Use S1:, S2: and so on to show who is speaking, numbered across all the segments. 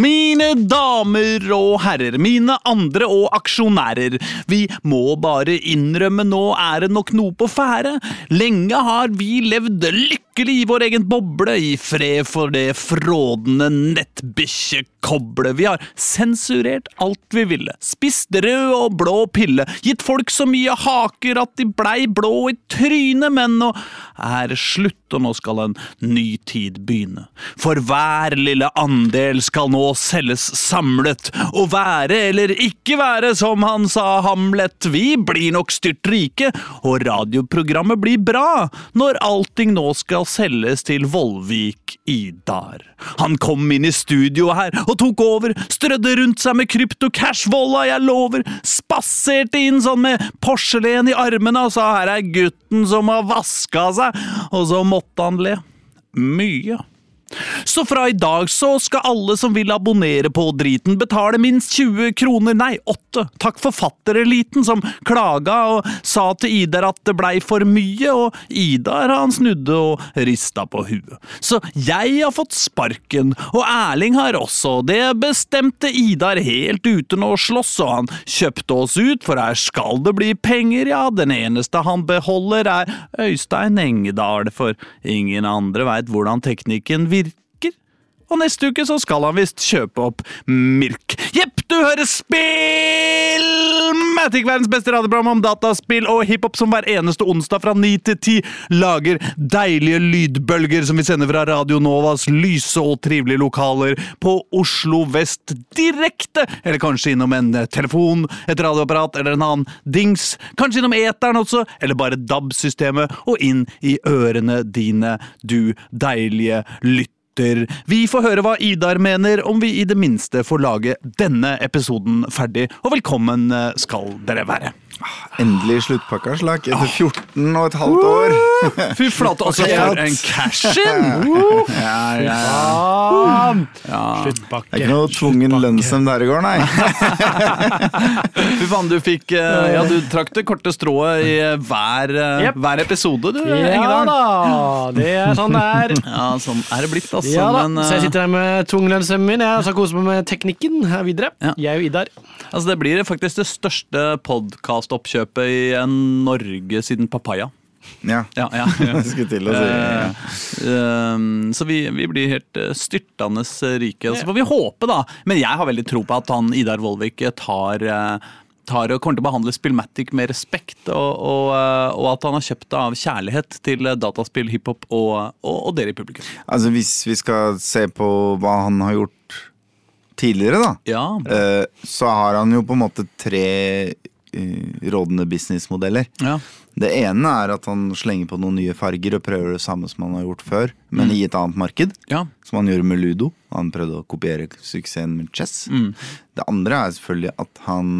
S1: Mine damer og herrer, mine andre og aksjonærer. Vi må bare innrømme nå er det nok noe på ferde. Lenge har vi levd lykkelig i vår egen boble, i fred for det frådende nettbikkjekoblet. Vi har sensurert alt vi ville, spist rød og blå pille, gitt folk så mye haker at de blei blå i trynet, men nå er slutt, og nå skal en ny tid begynne. For hver lille andel skal nå selges samlet, og være eller ikke være, som han sa Hamlet, vi blir nok styrt rike, og radioprogrammet blir bra, når allting nå skal selges til Vollvik Idar. Han kom inn i studioet her og tok over, strødde rundt seg med krypto-cash-volla, jeg lover, spaserte inn sånn med porselen i armene og sa her er gutten som har vaska seg, og så måtte han le. Mye. Så fra i dag så skal alle som vil abonnere på driten, betale minst 20 kroner, nei, 8. Takk forfattereliten som klaga og sa til Idar at det blei for mye, og Idar han snudde og rista på huet. Så jeg har fått sparken, og Erling har også, det bestemte Idar helt uten å slåss, og han kjøpte oss ut, for her skal det bli penger, ja, den eneste han beholder er Øystein Engedal, for ingen andre veit hvordan teknikken virker og neste uke så skal han visst kjøpe opp Mirk. Jepp, du hører Spill! Matic, verdens beste radioprogram om dataspill og hiphop som hver eneste onsdag fra 9 til 10 lager deilige lydbølger som vi sender fra Radio Novas lyse og trivelige lokaler på Oslo vest direkte, eller kanskje innom en telefon, et radioapparat eller en annen dings, kanskje innom eteren også, eller bare DAB-systemet, og inn i ørene dine, du deilige lytter lytter. Vi får høre hva Idar mener, om vi i det minste får lage denne episoden ferdig. Og velkommen eh, skal dere være.
S2: Endelig sluttpakka slak etter 14 og et halvt år.
S1: Fy flate, altså for en cash-in!
S2: Ja, ja, ja.
S3: Sluttpakke.
S2: Det er ikke noe tvungen lønnsnemnd der i går, nei.
S1: Fy faen, du fikk eh, Ja, du trakk det korte strået i hver,
S3: yep.
S1: Hver episode, du,
S3: Ja
S1: Engedal.
S3: da, det er sånn det er.
S1: Ja, sånn er det blitt, altså.
S3: Ja da,
S1: men,
S3: Så jeg
S1: eh,
S3: sitter her med tunglønnsemmen min. Jeg skal kose meg med teknikken her videre.
S1: Ja.
S3: Jeg og Idar.
S1: altså, det blir faktisk det største podkastoppkjøpet i eh, Norge siden Papaya.
S2: Ja,
S1: Ja, ja, ja.
S2: skulle til å si
S1: Eh, um, så vi, vi blir helt eh, styrtende rike. Så får vi håpe, da. Men jeg har veldig tro på at han Idar Vollvik tar tar og kommer til å behandle Spillmatic med respekt, og, og, og at han har kjøpt det av kjærlighet til dataspill, hiphop og, og, og dere i publikum.
S2: Altså, hvis vi skal se på hva han har gjort tidligere, da,
S1: Ja,
S2: eh, så har han jo på en måte tre rådende businessmodeller.
S1: ja.
S2: Det ene er at han slenger på noen nye farger og prøver det samme som han har gjort før, men i et annet marked.
S1: ja.
S2: Som han gjorde med Ludo. Han prøvde å kopiere suksessen med chess.
S1: Mm.
S2: Det andre er selvfølgelig at han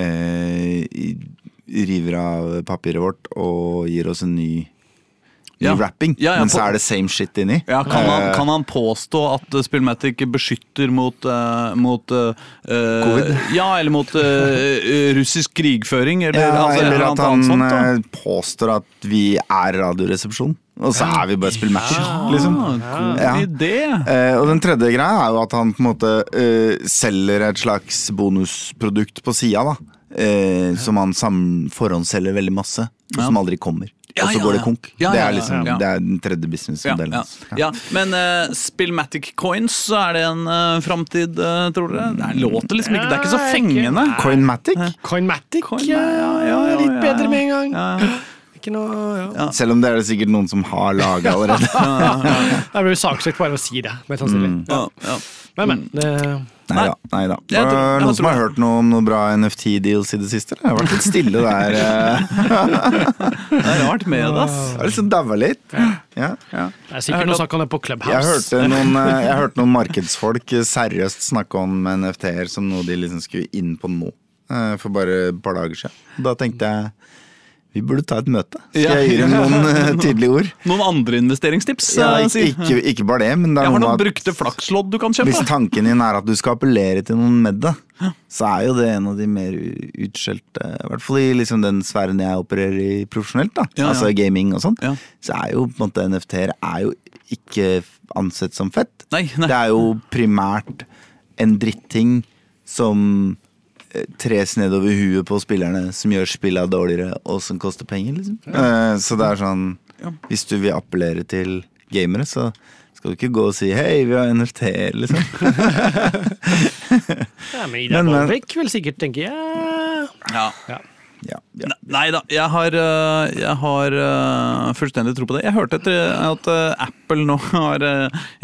S2: eh, river av papiret vårt og gir oss en ny,
S1: Ja.
S2: rapping.
S1: Ja, ja,
S2: men så er det same shit inni.
S1: Ja, kan, han,
S2: Eh,
S1: kan han påstå at Spillmatic beskytter mot, uh, mot eh,
S2: Covid?
S1: Ja, eller mot uh, russisk krigføring, eller,
S2: ja,
S1: altså,
S2: eller
S1: eller
S2: at han
S1: sånt.
S2: Påstår at vi er Radioresepsjon, og så er vi bare spillmatcher, liksom. Ja. Ja. Og den tredje greia er jo at han på en måte selger et slags bonusprodukt på sida, da. Som han forhåndsselger veldig masse, og som aldri kommer.
S1: Ja,
S2: og så
S1: ja,
S2: går det
S1: ja.
S2: konk.
S1: Ja,
S2: det,
S1: ja,
S2: er
S1: ja,
S2: liksom, det er den tredje
S1: Ja,
S2: businessmodellen.
S1: ja, ja. Men uh, Spillmatic Coins, så er det en uh, framtid, uh, tror dere? Det er- låter liksom ikke Det er ikke så fengende.
S2: Coinmatic,
S3: Coinmatic.
S1: Coin-
S3: ja,
S1: ja, ja, ja,
S3: litt
S1: ja.
S3: bedre med en gang.
S1: Ja,
S3: Ikke noe, ja.
S1: Ja.
S2: selv om det er det sikkert noen som har laga allerede.
S3: Jeg blir saksøkt bare av å si det. Mest sannsynlig.
S1: ja, ja.
S3: Men, men. Det,
S2: Nei da. Nei da.
S1: Jeg jeg
S2: Noen som har
S1: det.
S2: hørt noe om noen bra NFT-deals i det siste? eller? Det har vært litt stille der. eh.
S1: Det er rart med det, ass.
S2: Det har liksom daua litt. Ja.
S3: Det er sikkert noe snakk om det på Clubhouse.
S2: Jeg hørte noen, eh, jeg hørte noen markedsfolk eh, seriøst snakke om NFT-er som noe de liksom skulle inn på nå. eh, For bare et par dager siden. Da tenkte jeg vi burde ta et møte. Skal jeg gi dem noen eh, tydelige ord?
S1: Noen andre investeringstips?
S2: Ja,
S1: eh,
S2: ikke, ikke, ikke bare det, men det
S1: Jeg
S2: er
S1: har
S2: noe
S1: noen brukte flakslodd du kan kjøpe.
S2: hvis tanken din er at du skal appellere til noen med det, så er jo det en av de mer utskjelte I hvert fall i liksom den sfæren jeg opererer i profesjonelt, da.
S1: Ja, ja.
S2: altså gaming og sånn. Så er jo på en måte NFT-er er jo ikke ansett som fett.
S1: Nei, nei.
S2: Det er jo primært en dritting som tres nedover huet på spillerne, som gjør spilla dårligere, og som koster penger, liksom. Eh, Så det er sånn Hvis du vil appellere til gamere, så skal du ikke gå og si 'hei, vi har NFT', liksom.
S3: Ja, men Ida
S2: men-
S3: vil sikkert tenke ja.
S1: Ja.
S3: ja.
S2: Ja, ja.
S1: Ne- Nei da, jeg har, øh, jeg har øh, fullstendig tro på det. Jeg hørte etter at øh, Apple nå har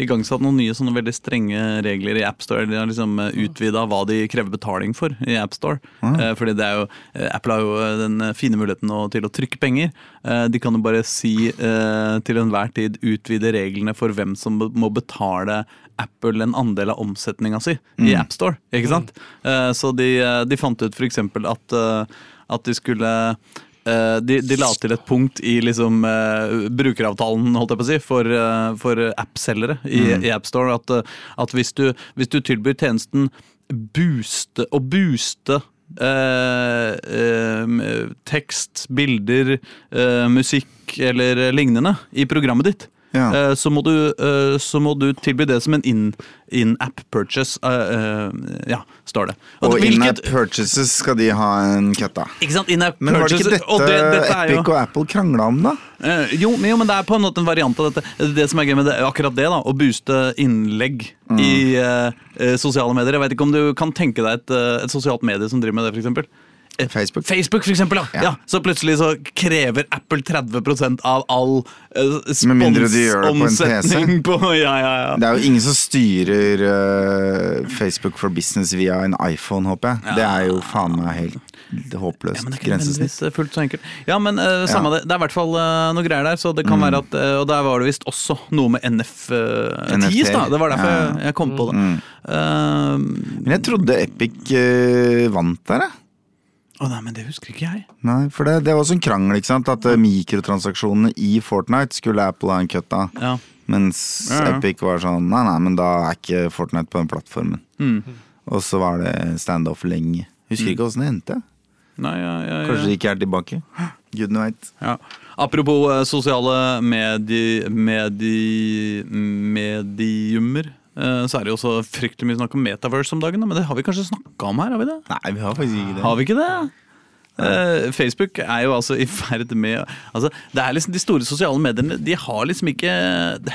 S1: igangsatt noen nye sånne veldig strenge regler i AppStore. De har liksom utvida hva de krever betaling for i AppStore. Mm. fordi det er jo, Apple har jo den fine muligheten til å trykke penger. Eh, de kan jo bare si til enhver tid utvide reglene for hvem som må betale Apple en andel av omsetninga si i AppStore. Ikke sant? Eh, så de, eh, de fant ut f.eks. at, eh, at de skulle eh, de, de la til et punkt i liksom, uh, brukeravtalen holdt jeg på å si, for, uh, for appselgere i, i AppStore. At, at hvis, du, hvis du tilbyr tjenesten booste, å booste uh, tekst, bilder, musikk eller lignende i programmet ditt,
S2: Ja.
S1: eh, så, må du, eh, så må du tilby det som en in- in-app purchase. eh, ja, står det.
S2: Og
S1: hvilket-
S2: in-app purchases skal de ha en cut av.
S1: Ikke sant? In-app
S2: Men var det ikke
S1: og
S2: dette
S1: det- dette Epic jo-
S2: og Apple krangla om, da?
S1: Jo, men, jo, men det er på en måte en variant av dette. Det som er gøy med det, akkurat det, da, å booste innlegg i eh, eh, sosiale medier. Jeg vet ikke om du kan tenke deg et, et sosialt medie som driver med det. Eh,
S2: Facebook.
S1: Facebook, for eksempel. Ja.
S2: Ja.
S1: Ja. så plutselig så krever Apple 30% av all uh,
S2: gjør det på
S1: på Ja, ja, ja.
S2: Det er jo ingen som styrer uh, Facebook for business via en iPhone, håper jeg. Det er jo faen meg helt håpløst
S1: Ja, men det er ikke eh, fullt så enkelt. Ja, men eh, samme det. Det er i hvert fall uh, noe greier der. Så det
S2: Mm.
S1: kan være at, uh, Og der var det visst også noe med NF10s,
S2: NFT,
S1: da. Det var derfor
S2: ja.
S1: jeg, jeg kom på det.
S2: Mm.
S1: Eh,
S2: Men jeg trodde Epic eh, vant der, jeg.
S1: Å nei, men det husker ikke jeg.
S2: Nei, for det, det var også en krangel, ikke sant? At eh, mikrotransaksjonene i Fortnite skulle Apple ha en cut av.
S1: Ja.
S2: Mens
S1: Ja, ja.
S2: Epic var sånn Nei, nei, men da er ikke Fortnite på den plattformen.
S1: Mm.
S2: Og så var det standoff lenge. Husker ikke åssen det endte.
S1: Nei, ja, ja.
S2: Kanskje de ikke er tilbake. Gudene veit.
S1: Ja. Apropos eh, sosiale medi, medi, mediumer, så er det jo også fryktelig mye snakk om Metaverse om dagen. Men det har vi kanskje snakka om her? har vi det?
S2: Nei, vi har faktisk ikke det.
S1: Har vi ikke det? Uh, Facebook er jo altså i ferd med altså, Det er liksom De store sosiale mediene De har liksom ikke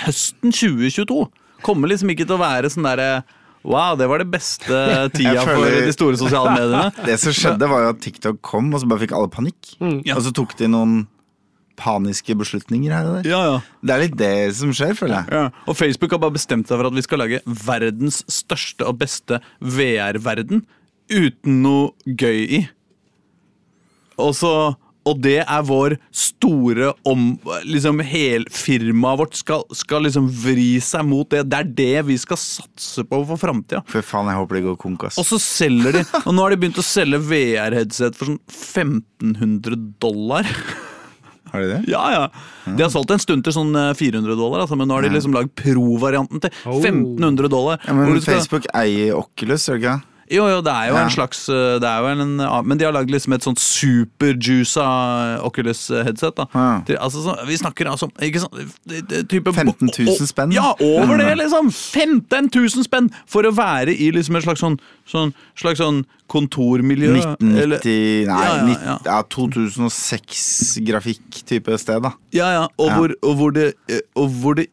S1: Høsten 2022 kommer liksom ikke til å være sånn derre Wow, det var det beste tida
S2: føler-
S1: for de store sosiale mediene.
S2: Det som skjedde, var jo at TikTok kom, og så bare fikk alle panikk.
S1: Ja.
S2: Og så tok de noen paniske beslutninger her og der.
S1: Ja, ja.
S2: Det er litt det som skjer, føler jeg.
S1: Ja, og Facebook har bare bestemt seg for at vi skal lage verdens største og beste VR-verden uten noe gøy i. Og så og det er vår store om... Liksom hel Firmaet vårt skal, skal liksom vri seg mot det. Det er det vi skal satse på for framtida.
S2: Fy faen, jeg håper det går konk, ass.
S1: Og så selger de Og nå har de begynt å selge VR-headset for sånn 1500 dollar.
S2: Har de det?
S1: Ja, ja. De har solgt en stund til sånn eh, 400 dollar, altså, men nå har de liksom lagd pro-varianten til
S3: Oh.
S1: 1500 dollar.
S2: Ja, men
S1: skal-
S2: Facebook eier Oculus, gjør det ikke?
S1: Jo, jo, det er jo
S2: Ja.
S1: en slags eh, det er jo en, Men de har lagd liksom et sånt superjuica Oculus-headset. da
S2: Ja.
S1: Til- altså, så, Vi snakker altså ikke sånn, type,
S2: 15 000 spenn?
S1: Ja, over det, liksom! 15 000 spenn for å være i liksom et slags sånn, sånn, slags sånn kontormiljø.
S2: 1990
S1: eller-
S2: Nei,
S1: Ja, ja, ja.
S2: ja, 2006-grafikk-type sted, da.
S1: Ja, ja, og. Hvor, og hvor det eh, Og hvor det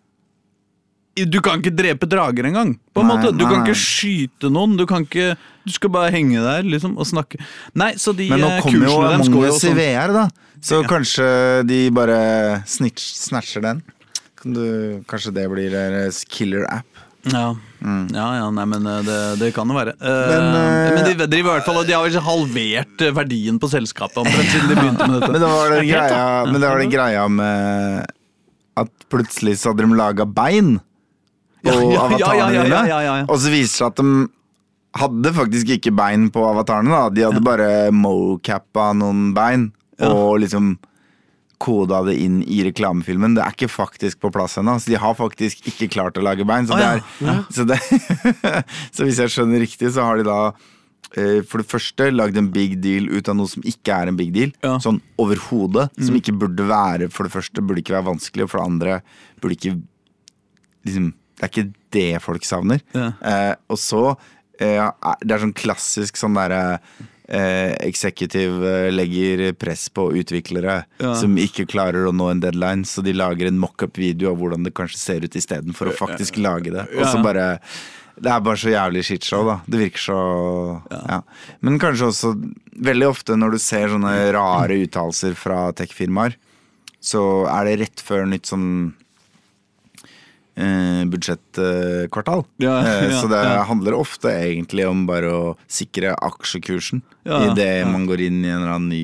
S1: Du kan ikke drepe drager engang. På en
S2: Nei,
S1: måte. Du
S2: nei,
S1: kan ikke skyte noen. Du kan ikke Du skal bare henge der liksom og snakke. Nei, så de
S2: Men nå
S1: eh,
S2: kommer jo
S1: kursene deres
S2: Among us i
S1: sånn.
S2: VR, da. Så kanskje de bare snitch, snatcher den. Kan du, kanskje det blir deres killer app.
S1: Ja. ja, ja, nei, men eh, det, det kan jo være. Men,
S2: Men,
S1: Men,
S2: eh,
S1: de driver i hvert fall og De har vel halvert eh, verdien på selskapet omtrent siden de begynte med dette.
S2: Men det var den greia, men det var den greia med at plutselig så hadde de laga bein på
S1: Ja, ja, ja,
S2: avatarene
S1: ja, ja,
S2: dine.
S1: ja, ja, ja.
S2: Og så viser det seg at de hadde faktisk ikke bein på avatarene. da De hadde bare mocappa noen bein og liksom koda det inn i reklamefilmen. Det er ikke faktisk på plass ennå. Så de har faktisk ikke klart å lage bein. Så,
S1: Å,
S2: det
S1: ja.
S2: Ja. så, det, så hvis jeg skjønner riktig, så har de da eh, for det første lagd en big deal ut av noe som ikke er en big deal.
S1: Ja.
S2: Sånn overhodet. Som
S1: Mm.
S2: ikke burde være For det første burde ikke være vanskelig, og for det andre burde ikke liksom, Det er ikke det folk savner.
S1: Ja.
S2: Eh, og så eh, Det er sånn klassisk sånn derre eh, Executive eh, legger press på utviklere
S1: Ja.
S2: som ikke klarer å nå en deadline, så de lager en mockup-video av hvordan det kanskje ser ut istedenfor å faktisk lage det. Og så bare Det er bare så jævlig shitshow, da. Det virker så ja. Men kanskje også veldig ofte når du ser sånne rare uttalelser fra tech-firmaer, så er det rett før nytt sånn eh, budsjettkvartal.
S1: Ja,
S2: Eh,
S1: ja,
S2: så det
S1: ja.
S2: handler ofte egentlig om bare å sikre aksjekursen
S1: Ja,
S2: idet man går inn i en eller annen ny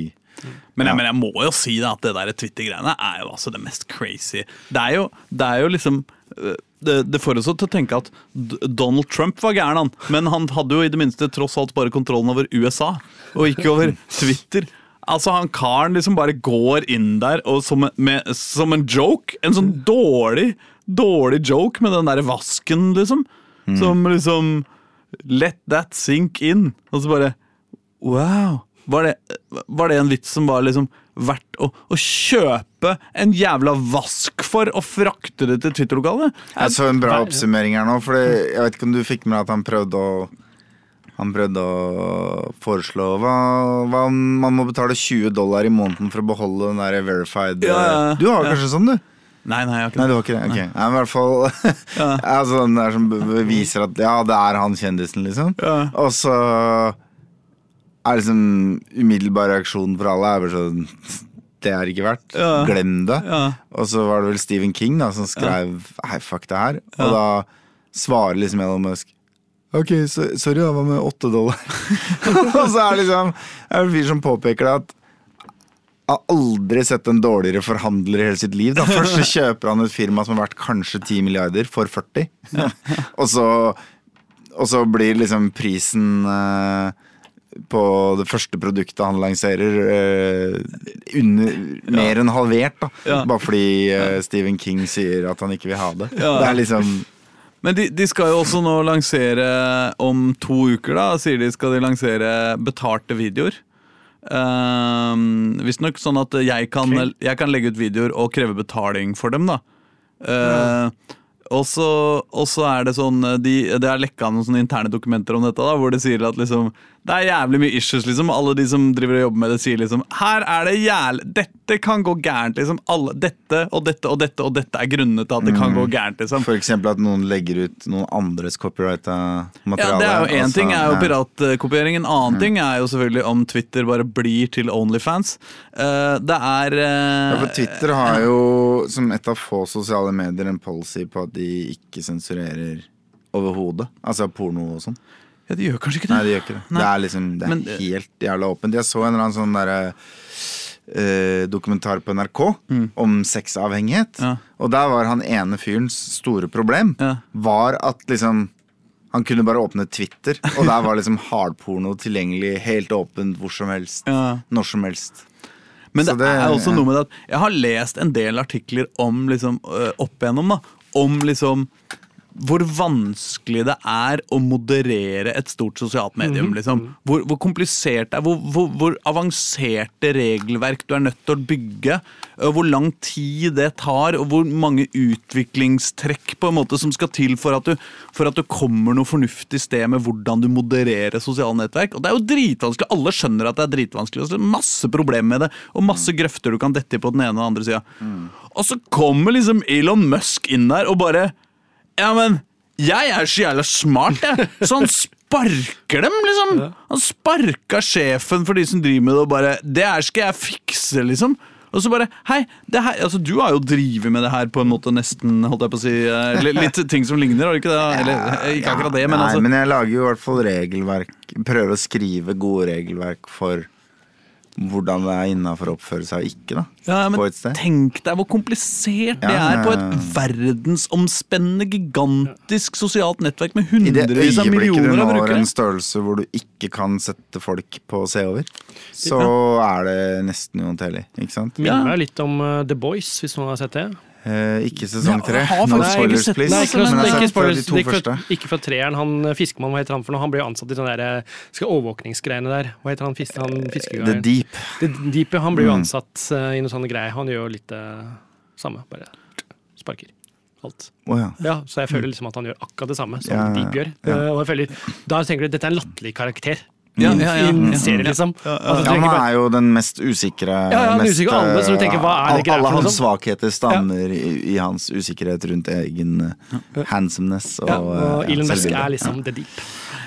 S1: Men,
S2: Ja.
S1: jeg, men jeg må jo si da at det der Twitter-greiene er jo altså det mest crazy. Det er jo, det er jo liksom øh, det, det får oss til å tenke at Donald Trump var gæren, han. Men han hadde jo i det minste tross alt bare kontrollen over USA, og ikke over Twitter. Altså Han karen liksom bare går inn der og som, med, som en joke. En sånn dårlig, dårlig joke med den derre vasken, liksom. Som liksom Let that sink in. Og så bare Wow. Var det, var det en vits som var liksom verdt å, å kjøpe en jævla vask for og frakte det til Twitter-lokalet?
S2: Jeg så en bra oppsummering her nå, for jeg vet ikke om du fikk med at han prøvde å han prøvde å foreslå hva, hva man må betale 20 dollar i måneden for å beholde den der verified
S1: Ja, ja, ja.
S2: Du har kanskje sånn, du?
S1: Nei, nei, jeg har ikke
S2: Nei,
S1: det.
S2: var ikke det? Ok. Nei, men i hvert fall altså, Den der som beviser at ja, det er han kjendisen, liksom.
S1: Ja.
S2: Og så er liksom umiddelbar reaksjon for alle er bare sånn Det er ikke verdt.
S1: Ja.
S2: Glem det.
S1: Ja.
S2: Og så var det vel Stephen King da som skrev Hei, fuck det her. Og da svarer liksom Elon Musk Ok, sorry, da, hva med åtte dollar? og så er det liksom er det en fyr som påpeker det at har aldri sett en dårligere forhandler i hele sitt liv. Da. Først så kjøper han et firma som har vært kanskje 10 milliarder, for 40. og, så, og så blir liksom prisen eh, på det første produktet han lanserer, eh, under, mer enn halvert. Da.
S1: Ja.
S2: Bare fordi eh, Stephen King sier at han ikke vil ha det.
S1: Ja.
S2: Det er liksom
S1: Men de, de skal jo også nå lansere om to uker, da, sier de skal de lansere betalte videoer. Uh, Visstnok sånn at jeg kan, jeg kan legge ut videoer og kreve betaling for dem, da. Uh, og så og så er det sånn de, Det er lekka noen sånne interne dokumenter om dette, da, hvor det sier at liksom det er jævlig mye issues. liksom Alle de som driver og jobber med det, sier liksom Her er det jævlig Dette kan gå gærent. liksom Alle, Dette og dette og dette og dette er grunnene til at det kan gå gærent. liksom
S2: for eksempel at noen legger ut noen andres copyrighta
S1: Ja, det er jo Én
S2: og så-
S1: ting er jo
S2: ja.
S1: piratkopiering, en annen ting er jo selvfølgelig om Twitter bare blir til Onlyfans. Uh, det er uh,
S2: Ja, for Twitter har jo som et av få sosiale medier en policy på at de ikke sensurerer overhodet. Altså porno og sånn.
S1: Ja, de gjør kanskje ikke det.
S2: Nei, de gjør ikke det.
S1: Nei.
S2: Det er liksom Det er
S1: Men, eh,
S2: helt jævla åpent. Jeg så en eller annen sånn derre eh, dokumentar på NRK om sexavhengighet.
S1: Mm. Ja.
S2: Og der var han ene fyrens store problem
S1: Ja.
S2: Var at liksom han kunne bare åpne Twitter, og der var liksom hardporno tilgjengelig helt åpent hvor som helst.
S1: Ja.
S2: Når som helst.
S1: Men det,
S2: det-
S1: er også noe med det at jeg har lest en del artikler om liksom, øh, opp igjennom da, om liksom hvor vanskelig det er å moderere et stort sosialt medium. liksom. Hvor, hvor komplisert det er, hvor, hvor, hvor avanserte regelverk du er nødt til å bygge. Hvor lang tid det tar, og hvor mange utviklingstrekk på en måte som skal til for at du, for at du kommer noe fornuftig sted med hvordan du modererer sosiale nettverk. Og Det er jo dritvanskelig. Alle skjønner at det er dritvanskelig. og så er det Masse problemer med det, og masse grøfter du kan dette i på den ene og den andre sida. Og så kommer liksom Elon Musk inn der og bare Ja, men jeg er så jævla smart, jeg. Så han sparker dem, liksom. Han sparka sjefen for de som driver med det, og bare Det her skal jeg fikse, liksom. Og så bare Hei, det her, altså du har jo drevet med det her på en måte nesten, holdt jeg på å si eh, Litt ting som ligner, har du ikke det? Eller eh, ikke akkurat det, men
S2: Nei,
S1: altså
S2: men jeg lager jo i hvert fall regelverk Prøver å skrive gode regelverk for hvordan det er innafor å oppføre seg og ikke, da.
S1: Ja, men
S2: på et sted.
S1: Tenk deg hvor komplisert det
S2: Ja,
S1: er på et verdensomspennende, gigantisk sosialt nettverk med
S2: I det
S1: millioner av
S2: øyeblikket du
S1: millioner av
S2: når en størrelse hvor du ikke kan sette folk på å se over, så er det nesten uhåndterlig?
S3: Minner meg litt om eh, The Boys, hvis noen har sett det.
S2: Eh, ikke sesong tre.
S1: Ja,
S2: No spoilers, please.
S3: Nei, ikke, noe,
S2: Men
S3: ikke, spoilers,
S2: de to
S3: ikke, fra, ikke fra treeren. Han eh, fiskemann, hva heter han for noe? Han ble jo ansatt i sånne der, eh, skal overvåkningsgreiene der. Hva heter han, fisk, han
S2: The? Deep.
S3: The Deep. Han blir jo
S2: Mm.
S3: ansatt eh, i noen sånne greier. Han gjør jo litt det samme, bare sparker. Alt.
S2: Oh, ja.
S3: Ja, så jeg føler liksom at han gjør akkurat det samme som
S2: Ja,
S3: Deep gjør. Eh, Og jeg føler, da tenker du dette er en latterlig karakter.
S1: Ja, ja, ja,
S3: en
S1: ja.
S3: serie, liksom. Altså,
S2: Ja, Han er jo den mest usikre
S3: Ja, ja, er
S2: mest,
S3: usikre alle, så du tenker, hva er det greia
S2: Alle hans svakheter stammer i, i hans usikkerhet rundt egen handsomeness og,
S3: ja, og
S2: eh,
S3: Elon Musk er liksom the deep.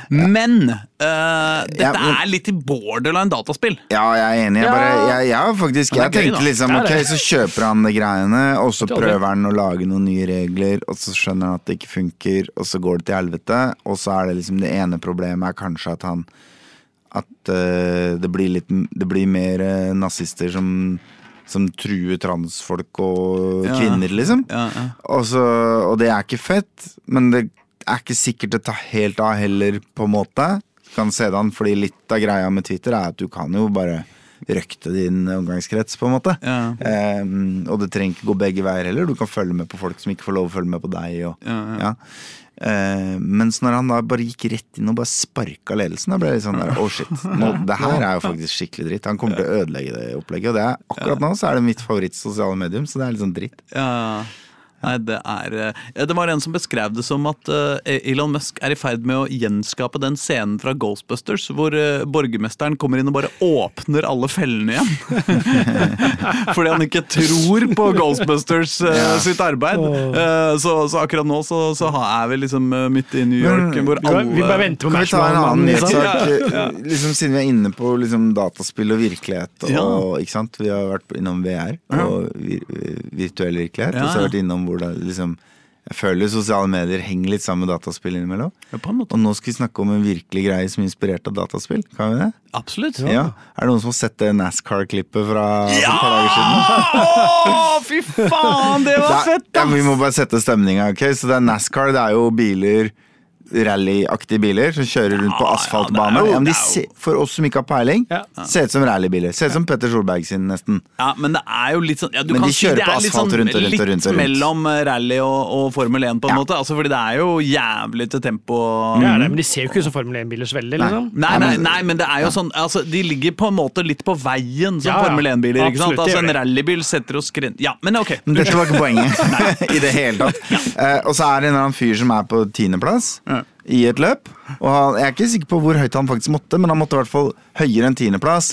S1: Men uh, dette
S2: Ja, men-
S1: er litt i borderline dataspill.
S2: Ja, jeg er enig. Jeg, bare, jeg, jeg faktisk Jeg tenkte liksom ok, så kjøper han de greiene, og så
S3: er
S2: prøver han å lage noen nye regler, og så skjønner han at det ikke funker, og så går det til helvete, og så er det liksom det ene problemet er kanskje at han At uh, det blir litt Det blir mer uh, nazister som som truer transfolk og
S1: Ja.
S2: kvinner, liksom.
S1: Ja, ja.
S2: Og, så, og det er ikke fett, men det er ikke sikkert det tar helt av heller, på en måte. Kan se det an, fordi litt av greia med Twitter er at du kan jo bare røkte din omgangskrets, på en måte.
S1: Ja.
S2: Ehm, og det trenger ikke gå begge veier heller. Du kan følge med på folk som ikke får lov å følge med på deg. Og,
S1: Ja, ja.
S2: Ja. Ehm, mens når han da bare gikk rett inn og bare sparka ledelsen, da ble det litt sånn der, oh shit. Nå, det her er jo faktisk skikkelig dritt. Han kommer til å ødelegge det opplegget. Og det er, akkurat nå så er det mitt favoritt sosiale medium, så det er litt sånn dritt.
S1: Ja. Nei, det er eh, Det var en som beskrev det som at eh, Elon Musk er i ferd med å gjenskape den scenen fra Ghostbusters hvor eh, borgermesteren kommer inn og bare åpner alle fellene igjen. Fordi han ikke tror på Ghostbusters sitt arbeid. Så, så akkurat nå så, så er vi liksom midt i New York hvor
S3: alle vi bare venter på
S2: Kan vi ta en annen.
S3: Liksom.
S2: nyhetssak? Liksom, siden vi er inne på liksom, dataspill og virkelighet. Og,
S1: Ja.
S2: ikke sant? Vi har vært innom VR og virtuell virkelighet.
S1: Ja,
S2: Og så har vi vært innom hvor det liksom Jeg føler sosiale medier henger litt sammen med dataspill innimellom.
S1: Ja.
S2: Og nå skal vi snakke om en virkelig greie som er inspirert av dataspill. Kan vi det?
S1: Absolutt.
S2: Ja. Er det noen som har sett det NASCAR-klippet fra ja! et par dager siden?
S1: Å, fy faen, det var fett!
S2: ja, vi må bare sette stemninga. ok? Så det er NASCAR, det er jo biler Rallyaktige biler som kjører rundt på
S1: Ja, ja,
S2: asfaltbane. Ja, men de for oss som ikke har peiling,
S3: Ja.
S2: ser ut som rallybiler. Ser ut som Petter Solberg sin, nesten.
S1: Ja, men det er jo litt sånn ja, du
S2: Men
S1: kan
S2: de
S1: si
S2: kjører
S1: det
S2: på asfalt
S1: sånn
S2: rundt og rundt og rundt og rundt.
S1: mellom eh, rally og, og Formel 1, på en
S2: Ja.
S1: måte. Altså, fordi det er jo jævlig til tempo.
S3: Er det, men de ser jo ikke ut som Formel 1-biler så veldig.
S2: Nei.
S3: liksom.
S1: Nei, nei, nei, men det er jo sånn altså, De ligger på en måte litt på veien som
S3: Ja, ja.
S1: Formel 1-biler. ikke sant? Altså En rallybil setter oss gren... Ja, men ok.
S2: Men dette var ikke poenget i det hele tatt. Uh, og så er det en eller annen fyr som er på tiendeplass
S1: Ja.
S2: I et løp. Og han, jeg er ikke sikker på hvor høyt han faktisk måtte, men han måtte i hvert fall høyere enn tiendeplass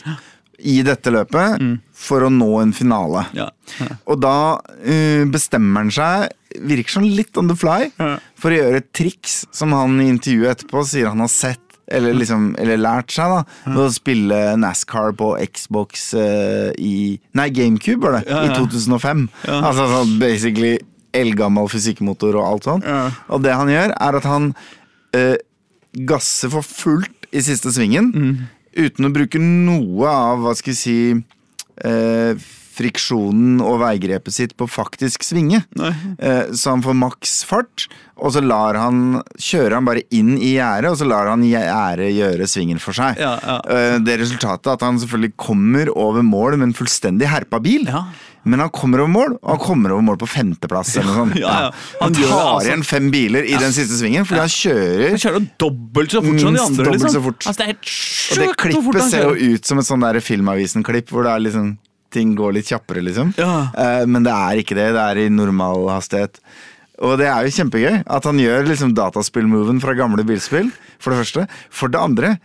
S2: i dette løpet for å nå en finale.
S1: Ja.
S2: Og da uh, bestemmer han seg, virker som litt on the fly,
S1: Ja.
S2: for å gjøre et triks som han i intervjuet etterpå sier han har sett. Eller, liksom, eller lært seg, da. Ved å spille NASCAR på Xbox uh, i Nei, GameCube var det.
S1: Ja, ja.
S2: I 2005. Altså sånn basically eldgammel fysikkmotor og alt sånt.
S1: Ja.
S2: Og det han gjør, er at han eh, gasser for fullt i siste svingen.
S1: Mm.
S2: Uten å bruke noe av, hva skal vi si eh, friksjonen og veigrepet sitt på faktisk svinge. Eh, så han får maks fart, og så lar han, kjører han bare inn i gjerdet, og så lar han gjerdet gjøre svingen for seg.
S1: Ja, ja.
S2: Eh, det resultatet er at han selvfølgelig kommer over mål med en fullstendig herpa bil.
S1: Ja.
S2: Men han kommer over mål, og han kommer over mål på femteplass. eller noe.
S1: Ja, ja.
S2: Han
S1: Han gjør
S2: tar
S1: altså-
S2: igjen fem biler i den siste svingen, fordi han kjører
S1: Han kjører dobbelt så fort som de andre. liksom.
S2: så fort.
S1: Altså, det er helt sjukt hvor fort
S2: klippet ser jo ut som et sånn Filmavisen-klipp, hvor det er liksom ting går litt kjappere, liksom.
S1: Ja.
S2: Eh, men det er ikke det. Det er i normal hastighet. Og det er jo kjempegøy at han gjør liksom dataspill-moven fra gamle bilspill, for det første. For det andre,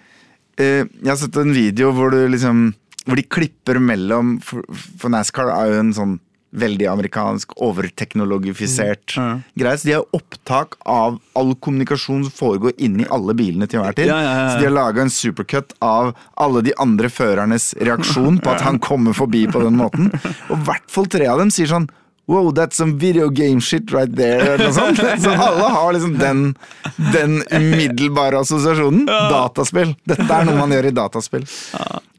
S2: eh, jeg har sett en video hvor du liksom Hvor de klipper mellom For, for NASCAR er jo en sånn veldig amerikansk, overteknologifisert
S1: Mm.
S2: greie. Så de har opptak av all kommunikasjon som foregår inni alle bilene til enhver tid.
S1: Ja, ja, ja.
S2: Så de har laga en supercut av alle de andre førernes reaksjon på at han kommer forbi på den måten. Og i hvert fall tre av dem sier sånn Wow, that's some video game shit right there. Eller noe sånt. Så alle har liksom den, den umiddelbare assosiasjonen. Dataspill. Dette er noe man gjør i dataspill.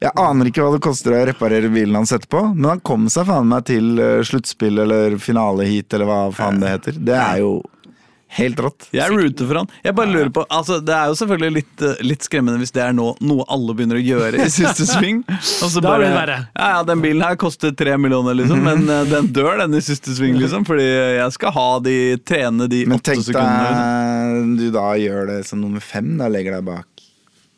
S2: Jeg aner ikke hva det koster å reparere bilen hans etterpå, men han kom seg faen meg til eh, sluttspill eller finaleheat eller hva faen det heter. Det er jo helt rått.
S1: Jeg rooter for han. Jeg bare lurer på, altså Det er jo selvfølgelig litt, eh, litt skremmende hvis det er nå, noe alle begynner å gjøre i siste sving. Og så bare. Ja, ja, Den bilen her koster tre millioner, liksom, men eh, den dør den i siste sving, liksom. Fordi jeg skal ha de trene de åtte sekundene. Men tenk
S2: deg du da gjør det som nummer fem, da legger deg bak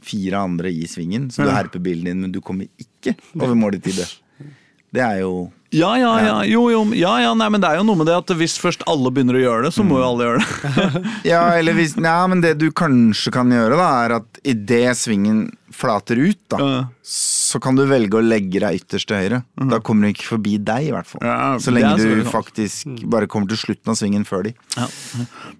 S2: fire andre i svingen, så du herper bilen din, men du kommer ikke over mål i tide. Det er jo
S1: Ja, ja, ja, jo, jo, ja, ja, nei, men det er jo noe med det at hvis først alle begynner å gjøre det, så må jo alle gjøre det.
S2: Ja, eller hvis Nei, men det du kanskje kan gjøre, da, er at idet svingen flater ut, da,
S1: Ja.
S2: så kan du velge å legge deg ytterst til høyre. Da kommer du ikke forbi deg, i hvert fall.
S1: Ja,
S2: så lenge du
S1: sant.
S2: faktisk bare kommer til slutten av svingen før de.
S1: Ja,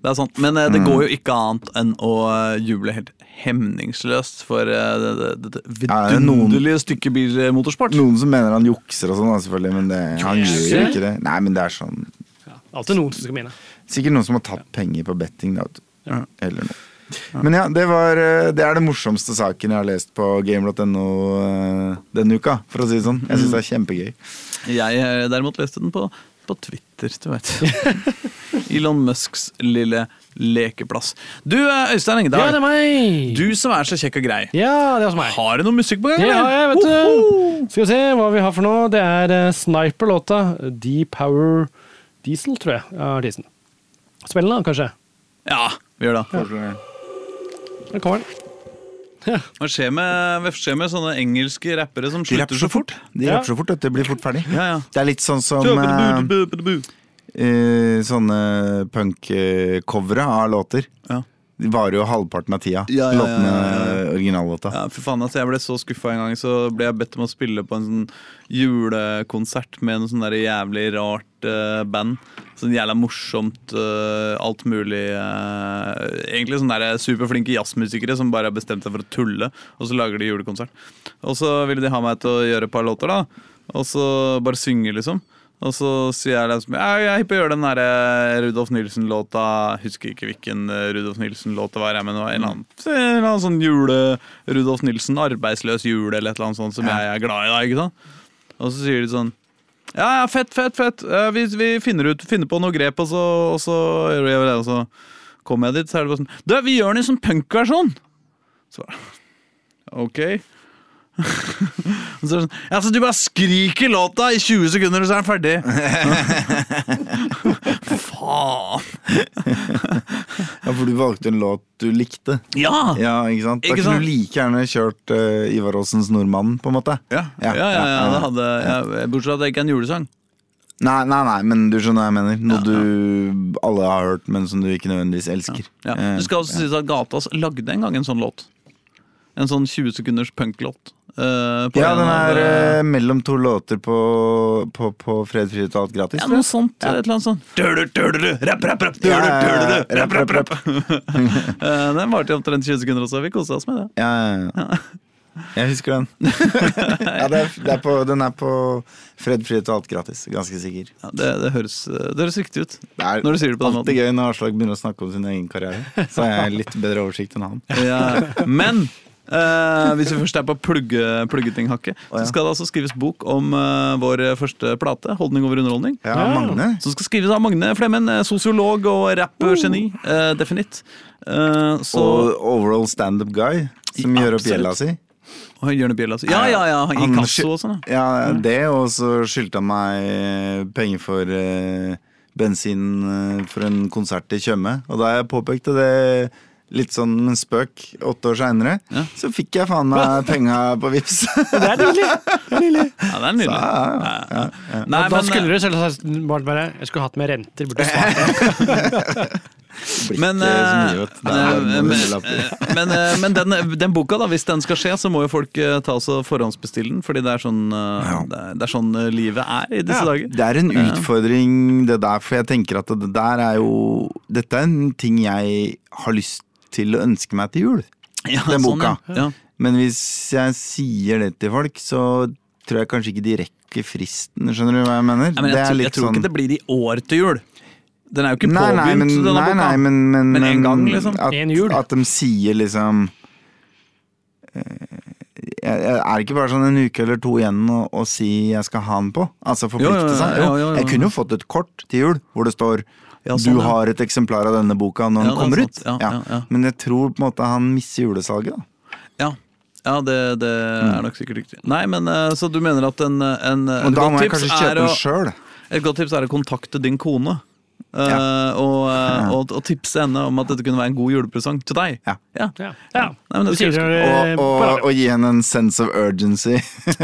S1: det er sant. Men eh, det går jo ikke annet enn å eh, juble helt hemningsløst for eh, det, det, det,
S2: er
S1: vidunderlige stykket bilmotorsport.
S2: Noen som mener han jukser og sånn, selvfølgelig, men det, han gjør jo ikke det. Nei, men det er sånn
S3: Alltid noen som skal mene.
S2: Sikkert noen som har tatt penger på betting, da. Eller noe. Men ja, det, var, eh, det er det morsomste saken jeg har lest på game.no eh, denne uka, for å si det sånn. Jeg syns det er kjempegøy.
S1: Jeg eh, derimot leste den på, på Twitter, du veit. Elon Musks lille lekeplass. Du Øystein Øystein
S3: Ja, det er meg!
S1: du som er så kjekk og grei.
S3: Ja, det er også meg.
S1: Har du noe musikk på gang?
S3: Det har jeg, vet du.
S1: Woho!
S3: Skal vi se hva vi har for noe. Det er Sniper-låta. D-Power Diesel, tror jeg er artisten. Spillende, kanskje.
S1: Ja, vi gjør det.
S3: Der kommer den.
S1: Hva skjer med, hva skjer med sånne engelske rappere som slutter
S2: rapper
S1: så fort?
S2: De
S3: Ja.
S2: rapper så fort, at. Det blir fort ferdig.
S1: Ja, ja.
S2: Det er litt sånn som
S1: uh,
S2: eh, sånne punk-covere av låter.
S1: Ja.
S2: De varer jo halvparten av tida.
S1: Ja, ja, ja, ja, ja.
S2: originallåta.
S1: Ja, for faen, altså, Jeg ble så skuffa en gang. Så ble jeg bedt om å spille på en sånn julekonsert med noe sånn der jævlig rart uh, band. Sånn jævla morsomt, uh, alt mulig uh, Egentlig sånne der superflinke jazzmusikere som bare har bestemt seg for å tulle, og så lager de julekonsert. Og så ville de ha meg til å gjøre et par låter, da. Og så bare synge, liksom. Og så sier jeg liksom jeg er hypp på å gjøre den der Rudolf Nilsen-låta. Husker ikke hvilken eh, Rudolf Nilsen-låt det var, men det var en eller annen, en eller annen sånn jule Rudolf Nilsen, arbeidsløs jule eller et eller annet sånt som
S2: Ja.
S1: jeg er glad i. da, ikke sant? Og så sier de sånn Ja, ja, fett, fett, fett. Vi, vi finner, ut, finner på noe grep, og så, og så gjør vi det. Og så kommer jeg dit, så er det bare sånn Du, vi gjør den i sånn punkversjon! Så bare Ok. Så er det sånn, ja, så Du bare skriker låta i 20 sekunder, og så er den ferdig. Faen!
S2: Ja, for du valgte en låt du likte.
S1: Ja!
S2: Ja, ikke sant? Da kunne du like gjerne kjørt uh, Ivar Aasens 'Nordmannen', på en måte.
S1: Ja, ja, ja, ja, det hadde, ja, Bortsett fra at det ikke er en julesang.
S2: Nei, nei, nei, men du skjønner hva jeg mener. Noe du alle har hørt, men som du ikke nødvendigvis elsker.
S1: Ja.
S2: Eh,
S1: Det skal også sies at Gatas lagde en gang en sånn låt. En sånn 20 sekunders punklåt. Eh, på
S2: ja, den er
S1: eh,
S2: mellom to låter på, på, på Fred frihet og alt gratis.
S1: Ja, noe
S2: sånt.
S1: sånt. Et eller annet sånt. Døler, døler, rapp, rapp, rapp,
S2: Ja,
S1: døler,
S2: ja, ja,
S1: rapp, rapp, rapp. Eh, Den varte i omtrent 20 sekunder også. Vi koste oss med det.
S2: Ja, ja, ja. Jeg husker den. ja, det er, det er på, den er på Fred frihet og alt gratis. Ganske sikker.
S1: Ja, det, det, høres, det høres riktig ut.
S2: Det er
S1: Når du sier det på den
S2: alltid gøy når Aslak begynner å snakke om sin egen karriere. Så har jeg litt bedre oversikt enn han.
S1: Ja. Men eh, hvis vi først er på plugge, pluggeting-hakket,
S2: Å, ja.
S1: så skal det altså skrives bok om uh, vår første plate, 'Holdning over underholdning'.
S2: Ja,
S3: Ja.
S2: Magne.
S1: Som skal skrives av Magne Flemmen, eh, sosiolog og rappgeni. Uh, definitt. Eh, så
S2: Og overall standup guy, som
S1: Ja,
S2: gjør opp gjelda si.
S1: Og Jørne Bjella si Ja, ja, ja. I
S2: Han
S1: kasso og sånn. ja.
S2: Ja, det, og så skyldte han meg penger for bensin for en konsert i Tjøme. Og da jeg påpekte det litt sånn en spøk åtte år seinere,
S1: Ja.
S2: så fikk jeg faen meg penga på Vips.
S3: Det er nydelig! Det er nydelig.
S1: Ja, det er nydelig.
S2: Ja, ja,
S1: Ja, ja.
S3: Nei, da
S1: men,
S3: skulle du selvsagt bare bare Jeg skulle hatt med renter. Burde svart.
S1: Men,
S2: så mye,
S1: eh, eh,
S2: noen
S1: men, eh, men, eh, men den, den boka, da, hvis den skal skje, så må jo folk eh, ta oss og forhåndsbestille den. Fordi det er sånn, eh, det er, det er sånn eh, livet er i disse
S3: Ja.
S1: dager.
S2: Det er en utfordring, det der, for jeg tenker at det der er jo Dette er en ting jeg har lyst til å ønske meg til jul.
S1: Ja,
S2: Den
S1: sånn,
S2: boka.
S1: ja. Ja.
S2: Men hvis jeg sier det til folk, så tror jeg kanskje ikke de rekker fristen, skjønner du hva jeg mener?
S1: Ja, men
S2: det
S1: jeg,
S2: er
S1: jeg tror
S2: sånn
S1: ikke det blir i år til jul. Den er jo ikke
S2: Nei,
S1: påbegynt,
S2: nei, men,
S1: denne
S2: nei,
S1: boka.
S2: nei, men, men,
S1: Men en gang, liksom.
S2: At,
S3: En jul.
S2: at de sier liksom eh, jeg- jeg- Er det ikke bare sånn en uke eller to igjen å, å si jeg skal ha den på? Altså forplikte
S1: jo,
S2: seg?
S1: jo,
S2: Jo,
S1: jo, jo.
S2: Jeg kunne jo fått et kort til jul hvor det står
S1: Ja, sånn,
S2: du har et eksemplar av denne boka når
S1: Ja,
S2: den
S1: er
S2: kommer ut.
S1: sant. Ja, ja, ja.
S2: Men jeg tror på en måte han mister julesalget. da
S1: Ja, ja det, det er nok sikkert riktig. Nei, men eh, Så du mener at en, en,
S2: Og
S1: et
S2: da
S1: godt
S2: må jeg
S1: tips
S2: kanskje kjøpe
S1: å-
S2: den sjøl.
S1: Et godt tips er å kontakte din kone.
S2: Ja.
S1: Uh, og, eh, og, og tipse henne om at dette kunne være en god julepresang til deg.
S2: Ja.
S1: Ja. Nei, men det skal
S3: det
S2: Og, og, og gi henne en sense of urgency.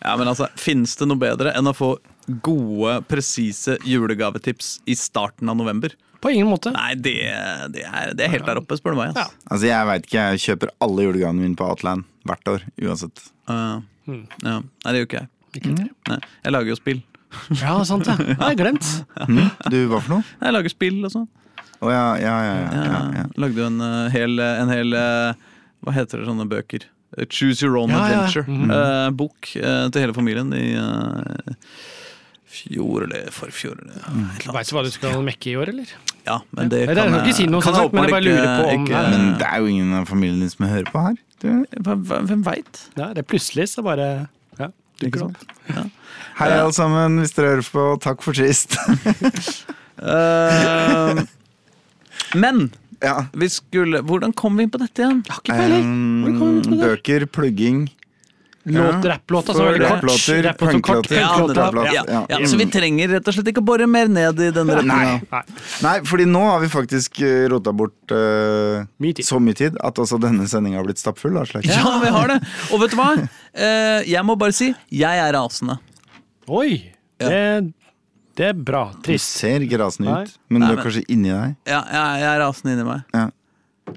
S1: Ja, men altså, Finnes det noe bedre enn å få gode, presise julegavetips i starten av november?
S3: På ingen måte.
S1: Nei, det, det, er, det er helt der oppe, spør du meg.
S3: Ja.
S1: Altså.
S2: Altså Jeg veit ikke, jeg kjøper alle julegavene mine på Outland hvert år. Uansett.
S1: Uh,
S3: mm.
S1: ja. Nei, det gjør ikke jeg.
S3: Ikke mm.
S1: Nei, jeg lager jo spill.
S3: Ja, sant det. jeg har glemt.
S2: Mm? Du, hva for noe?
S1: Jeg lager spill og sånn.
S2: Oh, ja, ja, ja. ja,
S1: Ja,
S2: ja, ja.
S1: Lagde jo en eh, hel, en hel eh, Hva heter det sånne bøker? Eh, Choose Your Own
S3: Ja, ja.
S1: Adventure.
S3: Mhm.
S1: Eh, bok eh, til hele familien i fjor eller forfjor. Eller, annet.
S3: Veit du hva du skal mekke i år, eller?
S1: Ja, men det
S3: ja.
S1: kan
S3: jeg si noe
S1: kan
S3: sånt, men jeg bare
S1: åpenbart
S3: lurer på om-
S1: ikke-
S2: Men det er jo ingen av familien din som hører på her. Du,
S1: Hvem, veit?
S3: Ja, det er plutselig så bare ja,
S1: Ikke
S3: dukker det
S1: sant?
S3: Ja.
S2: Hei alle sammen, hvis dere hører på. Takk for sist.
S1: Eh, men
S2: ja.
S1: vi skulle Hvordan kom vi inn på dette igjen?
S3: Har ikke peiling.
S2: Um, bøker, plugging.
S3: Låt, rapplåta som er veldig kort.
S2: Rapplåter, punklåter.
S1: Ja, ja,
S2: ja.
S1: ja, Så vi trenger rett og slett ikke å bore mer ned i den retninga.
S3: Nei.
S2: Nei, fordi nå har vi faktisk eh, rota bort uh,
S3: Mye
S2: så mye tid at også denne sendinga har blitt stappfull. da.
S1: Ja, vi har det. Og vet du hva? Uh, jeg må bare si jeg er rasende.
S3: Oi!
S1: Ja.
S3: Det, det er bra.
S2: Du ser ikke rasende ut, men
S1: Nei,
S2: du er
S1: men-
S2: kanskje inni deg.
S1: Ja, jeg, jeg er rasende inni meg.
S2: Ja.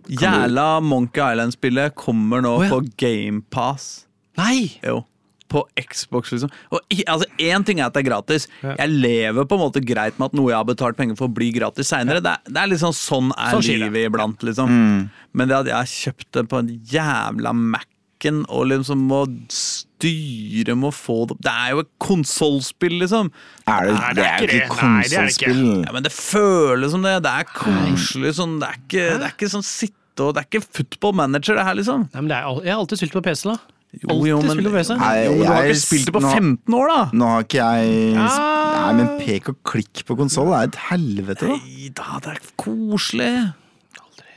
S1: Jævla Monkey Island-spillet kommer nå
S3: oh, ja.
S1: på GamePass.
S3: Nei!
S1: Jo. På Xbox, liksom. Og i- altså, Én ting er at det er gratis.
S3: Ja.
S1: Jeg lever på en måte greit med at noe jeg har betalt penger for, blir gratis seinere. Det, er- det er liksom sånn er
S3: Sånn skjer det.
S1: livet iblant, liksom.
S2: Mm.
S1: Men det at jeg har kjøpt det på en jævla Mac-en og liksom må styre med å få det Det er jo et konsollspill, liksom.
S2: Er det,
S3: Nei,
S2: det,
S3: det er
S2: er
S3: ikke
S2: ikke
S3: det. Nei, det er det ikke.
S2: konsollspill.
S1: Ja, Men det føles som det. Det er koselig sånn. Det er ikke, det er ikke sånn sitte og Det er ikke football manager, det her, liksom.
S3: Nei, men det er, al- jeg har alltid spilt på PC, da.
S1: Jo, jo, men.
S2: Nei,
S1: jo, men du har ikke spilt det på
S2: nå-
S1: 15 år, da!
S2: Nå har ikke jeg
S3: Ja.
S2: Nei, men pek og klikk på konsoll er et helvete, da.
S1: Nei da, det er koselig.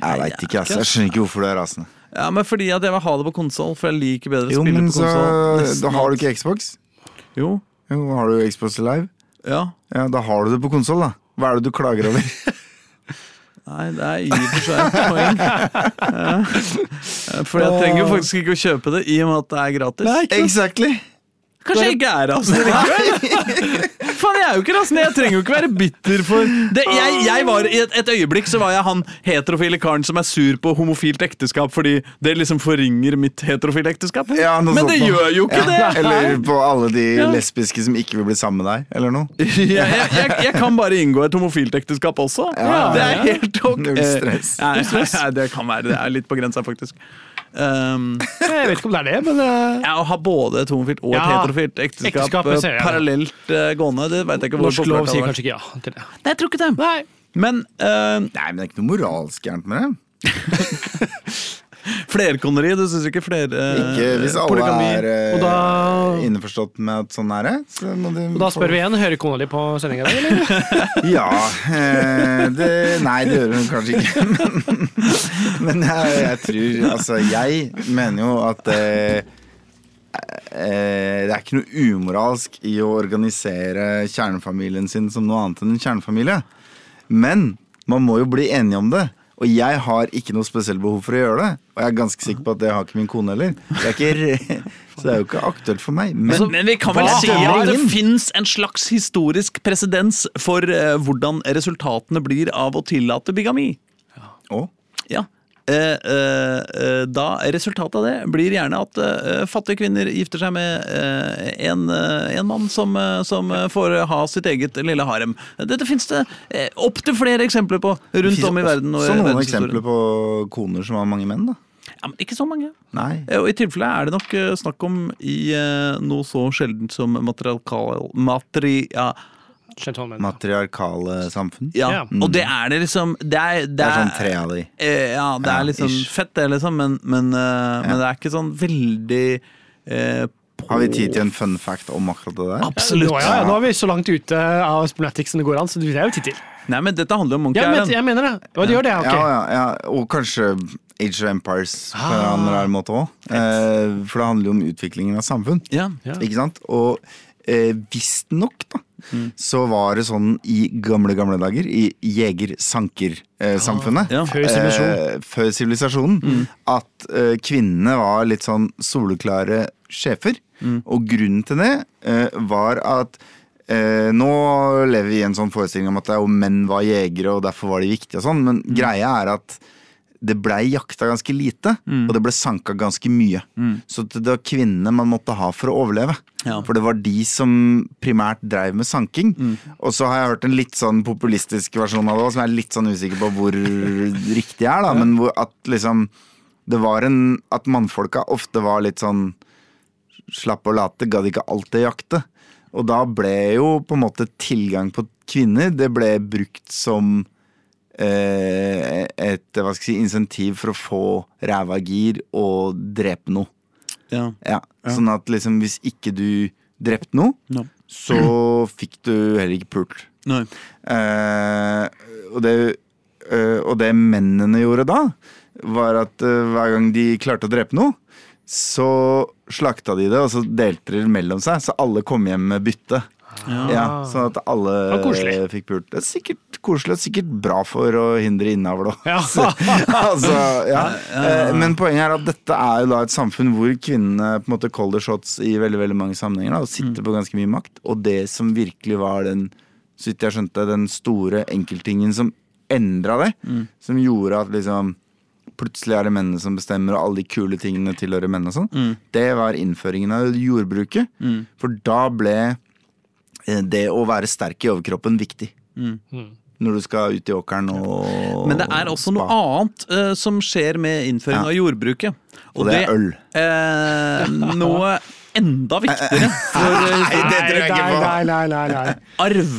S2: Jeg veit ikke, altså. Jeg skjønner ikke hvorfor du er rasende.
S1: Ja, men fordi at jeg vil ha det på konsoll, for jeg liker bedre å
S2: Jo,
S1: spille
S2: men
S1: på konsoll.
S2: Da har du ikke Xbox?
S1: Jo,
S2: Jo, har du Xbox Live?
S1: ja.
S2: Ja, da har du det på konsoll, da. Hva er det du klager over?
S1: Nei, det er i og for seg et poeng. Ja. For jeg trenger jo faktisk ikke å kjøpe det i og med at det er gratis.
S2: Nei, ikke exactly!
S1: Kanskje jeg ikke er rasende likevel? Faen, jeg er jo ikke rasende. Jeg trenger jo ikke være bitter for det, jeg, jeg var, I et, et øyeblikk så var jeg han heterofile karen som er sur på homofilt ekteskap fordi det liksom forringer mitt heterofile ekteskap.
S2: Ja,
S1: Men det gjør jo ikke
S2: Ja,
S1: det!
S2: Eller på alle de
S1: Ja.
S2: lesbiske som ikke vil bli sammen med deg, eller noe.
S1: jeg, jeg, jeg, jeg kan bare inngå et homofilt ekteskap også.
S2: Ja,
S1: det er
S2: ja.
S1: helt ok.
S2: Null stress.
S1: Eh, Nei, nei, det kan være Det er litt på grensa, faktisk. Um,
S3: Jeg vet ikke om det er det, men uh,
S1: ja, Å ha både et homofilt og et
S3: Ja,
S1: heterofilt ekteskap, eh, parallelt uh, gående, det veit jeg ikke hvor
S3: norsk lov sier kanskje ikke ja til det.
S1: Nei, jeg tror ikke det.
S3: Nei.
S1: Men uh,
S2: Nei, men det er ikke noe moralsk gærent med det.
S1: flerkoneri, du syns ikke flere eh,
S2: Ikke hvis alle
S1: polygami.
S2: er eh,
S3: Og da-
S2: innforstått med at sånn er det. Så må de
S3: Og da spør vi igjen, hører kona di på sendinga di, eller?
S2: Ja eh, det, Nei, det gjør hun kanskje ikke. Men, men jeg, jeg tror Altså, jeg mener jo at eh, eh, det er ikke noe umoralsk i å organisere kjernefamilien sin som noe annet enn en kjernefamilie. Men man må jo bli enige om det. Og jeg har ikke noe spesielt behov for å gjøre det. Og jeg er ganske sikker på at det har ikke min kone heller. Det er ikke, så det er jo ikke aktuelt for meg. Men,
S1: altså, men vi kan vel si at det fins en slags historisk presedens for uh, hvordan resultatene blir av å tillate bigami. Ja. Eh, eh, eh, da Resultatet av det blir gjerne at eh, fattige kvinner gifter seg med eh, en, en mann som, som får ha sitt eget lille harem. Dette fins det eh, opptil flere eksempler på rundt om i verden. og i
S2: også noen eksempler på koner som har mange menn, da.
S1: Ja, men ikke så mange.
S2: Nei.
S1: Eh, Og I tilfelle er det nok eh, snakk om i eh, noe så sjeldent som materialkal... Materi... Ja.
S2: Matriarkale samfunn.
S1: ja.
S3: Ja.
S1: og det er det liksom Det er,
S2: Det er sånn tre av de.
S1: Eh, ja, det
S2: Ja,
S1: er sånn
S2: ish.
S1: fett, det, liksom, men, men, men det er ikke sånn veldig eh,
S2: Har vi tid til en fun fact om akkurat det der?
S1: Absolutt.
S3: Nå, ja, ja, nå er vi så langt ute av Splanatic som det går an, så det er jo tid til.
S1: Nei, men dette handler om Monkey
S3: Ja, men, jeg mener det. Ja, det gjør det, ok.
S2: Ja, ja, ja. Og kanskje Age of Empires på en
S3: Ah.
S2: eller annen måte òg. Eh, for det handler jo om utviklingen av samfunn.
S1: Ja.
S3: Ja.
S2: Ikke sant? Og eh, visstnok, da,
S3: Mm.
S2: så var det sånn i gamle, gamle dager, i jeger-sanker-samfunnet
S1: Ja.
S3: Før sivilisasjonen.
S2: eh, før sivilisasjonen, at eh, kvinnene var litt sånn soleklare sjefer. Og grunnen til det eh, var at eh, nå lever vi i en sånn forestilling om at det er jo menn var jegere, og derfor var de viktige og sånn, men greia er at det blei jakta ganske lite, og det ble sanka ganske mye. Så det var kvinnene man måtte ha for å overleve.
S1: Ja.
S2: For det var de som primært dreiv med sanking. Og så har jeg hørt en litt sånn populistisk versjon av det, som jeg er litt sånn usikker på hvor riktig er, da, men hvor at liksom det var en At mannfolka ofte var litt sånn slappe og late, gadd ikke alltid jakte. Og da ble jo på en måte tilgang på kvinner Det ble brukt som eh, et hva skal jeg si, insentiv for å få ræva i gir og drepe noe.
S1: Ja.
S2: Ja. Sånn at liksom hvis ikke du drepte noe,
S1: Ja.
S2: så fikk du heller ikke pult. Eh, og, det, eh, og det mennene gjorde da, var at eh, hver gang de klarte å drepe noe, så slakta de det, og så delte de det mellom seg, så alle kom hjem med bytte. Ja, sånn at alle fikk pult. Det er sikkert koselig og sikkert bra for å hindre innavl òg.
S3: Ja.
S2: altså, ja. Eh, Men poenget er at dette er jo da et samfunn hvor kvinnene på en måte colder shots i veldig veldig mange sammenhenger da, og sitter på ganske mye makt. Og det som virkelig var den så vidt jeg skjønte, den store enkelttingen som endra det. Som gjorde at liksom plutselig er det mennene som bestemmer, og alle de kule tingene tilhører mennene og sånn. Det var innføringen av jordbruket. For da ble eh, det å være sterk i overkroppen viktig. Når du skal ut i åkeren og
S1: Men det er også noe annet uh, som skjer med innføringen
S2: Ja.
S1: av jordbruket.
S2: Og det er øl.
S1: Eh, noe enda viktigere for eh,
S2: Nei, det tror jeg ikke på.
S3: Nei, nei, nei, nei.
S1: arv.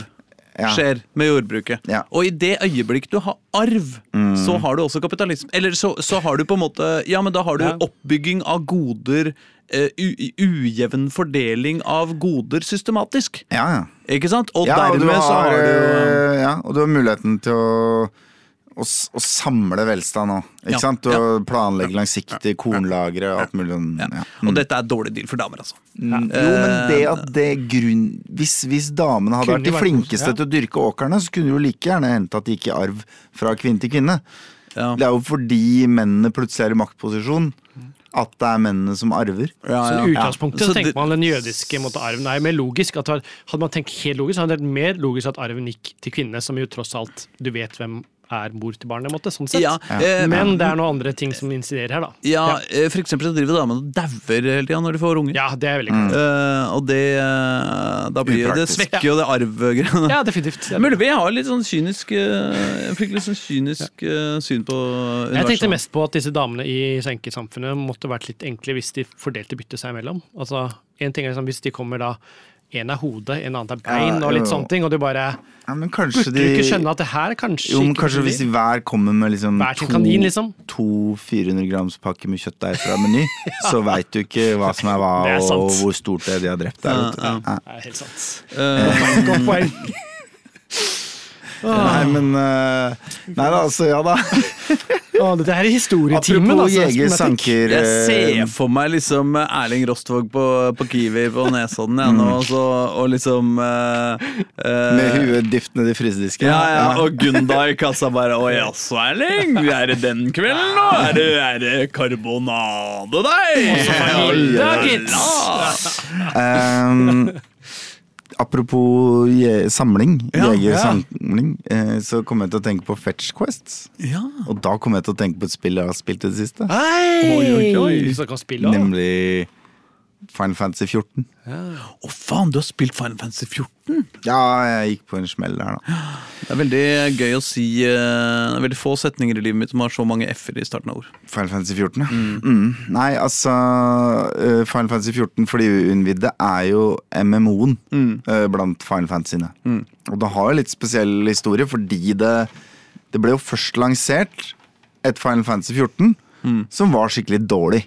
S2: Ja.
S1: skjer med jordbruket.
S2: Ja.
S1: Og i det øyeblikk du har arv, så har du også kapitalisme. Eller så, så har du på en måte Ja, men da har du
S3: Ja.
S1: oppbygging av goder, Uh, u, ujevn fordeling av goder systematisk.
S2: Ja, ja.
S1: Ikke sant? Og
S2: ja, og har,
S1: dermed så har du
S2: eh, Ja, og du har muligheten til å å, å samle velstand òg. Ikke
S1: Ja,
S2: sant? Og planlegge langsiktig kornlagre og alt mulig sånn.
S1: ja.
S2: Ja.
S1: Og dette er dårlig deal for damer, altså.
S2: Mm, Jo, men det at det grunn Hvis, hvis damene hadde vært de flinkeste
S3: ja.
S2: til å dyrke åkrene, så kunne det jo like gjerne hendt at de gikk i arv fra kvinne til kvinne.
S1: Ja.
S2: Det er jo fordi mennene plutselig er i maktposisjon at det er mennene som arver.
S1: Ja,
S3: Så
S1: ja.
S3: i utgangspunktet
S1: ja.
S3: så tenker man den jødiske måte, arven er mer logisk. At hadde man tenkt helt logisk, så hadde det vært mer logisk at arven gikk til kvinnene, som jo tross alt du vet hvem er mor til barnet, måte, sånn sett.
S1: Ja, eh,
S3: Men det er noen andre ting som insiderer her, da.
S1: ja, ja. for eksempel så driver damene og dauer hele tida når de får unger.
S3: Ja, det er veldig mm.
S1: uh, og det eh, da blir, Det
S2: Upraktisk.
S1: svekker jo det arvgreiene.
S3: Ja, definitivt.
S1: Det Mulig vi har litt sånn kynisk eh, Jeg fikk litt sånn kynisk eh, syn på
S3: Jeg tenkte mest på at disse damene i senkesamfunnet måtte vært litt enkle hvis de fordelte byttet seg imellom. Altså, en ting er liksom hvis de kommer da En er hodet, en annen er bein,
S2: Ja,
S3: og litt sånne ting. Og du bare
S2: Ja, men
S3: Burde
S2: de
S3: du ikke skjønne at det her kanskje
S2: Jo, men kanskje hvis de hver kommer med liksom
S3: Hver sin kanin, liksom.
S2: to 400 grams pakke med kjøttdeig fra Meny, så veit du ikke hva som er hva,
S3: er
S2: og hvor stort det er de har drept der. Ja. Ja.
S3: Det er helt sant.
S1: Eh,
S3: Godt poeng.
S2: Nei, men uh, Nei da, altså, ja da.
S3: Å, dette her er historietimen,
S2: Apropos
S3: altså.
S2: jeger, sanker
S1: jeg
S2: eh,
S1: ser for meg liksom Erling Rostvåg på, på Kiwi på Nesodden ja, nå, og, så, og liksom uh, uh,
S2: Med huet dypt nedi frysedisken.
S1: Ja, ja, og Gunda i kassa bare Å jaså, Erling? Er det den kvelden nå? Er det, er det karbonadedeig?
S3: Hilda, gitt.
S2: Ehm, apropos je samling,
S1: Ja,
S2: jegersamling, eh, så kom jeg til å tenke på Fetch Quest.
S1: Ja.
S2: Og da kom jeg til å tenke på et spill jeg har spilt i det siste.
S3: Hei!
S1: Oi, oi, oi.
S2: Nemlig Final Fantasy 14.
S1: Å faen, du har spilt Final Fantasy 14?
S2: Ja, jeg gikk på en smell der, da.
S1: Det er veldig gøy å si eh, Det er veldig få setninger i livet mitt som har så mange f-er i starten av ord.
S2: Final Fantasy 14, ja. Mm. Nei, altså eh, Final Fantasy 14 for de uinnvidde er jo MMO-en eh, blant Final Fantasyene. Og det har jo litt spesiell historie, fordi det, det ble jo først lansert et Final Fantasy 14 som var skikkelig dårlig.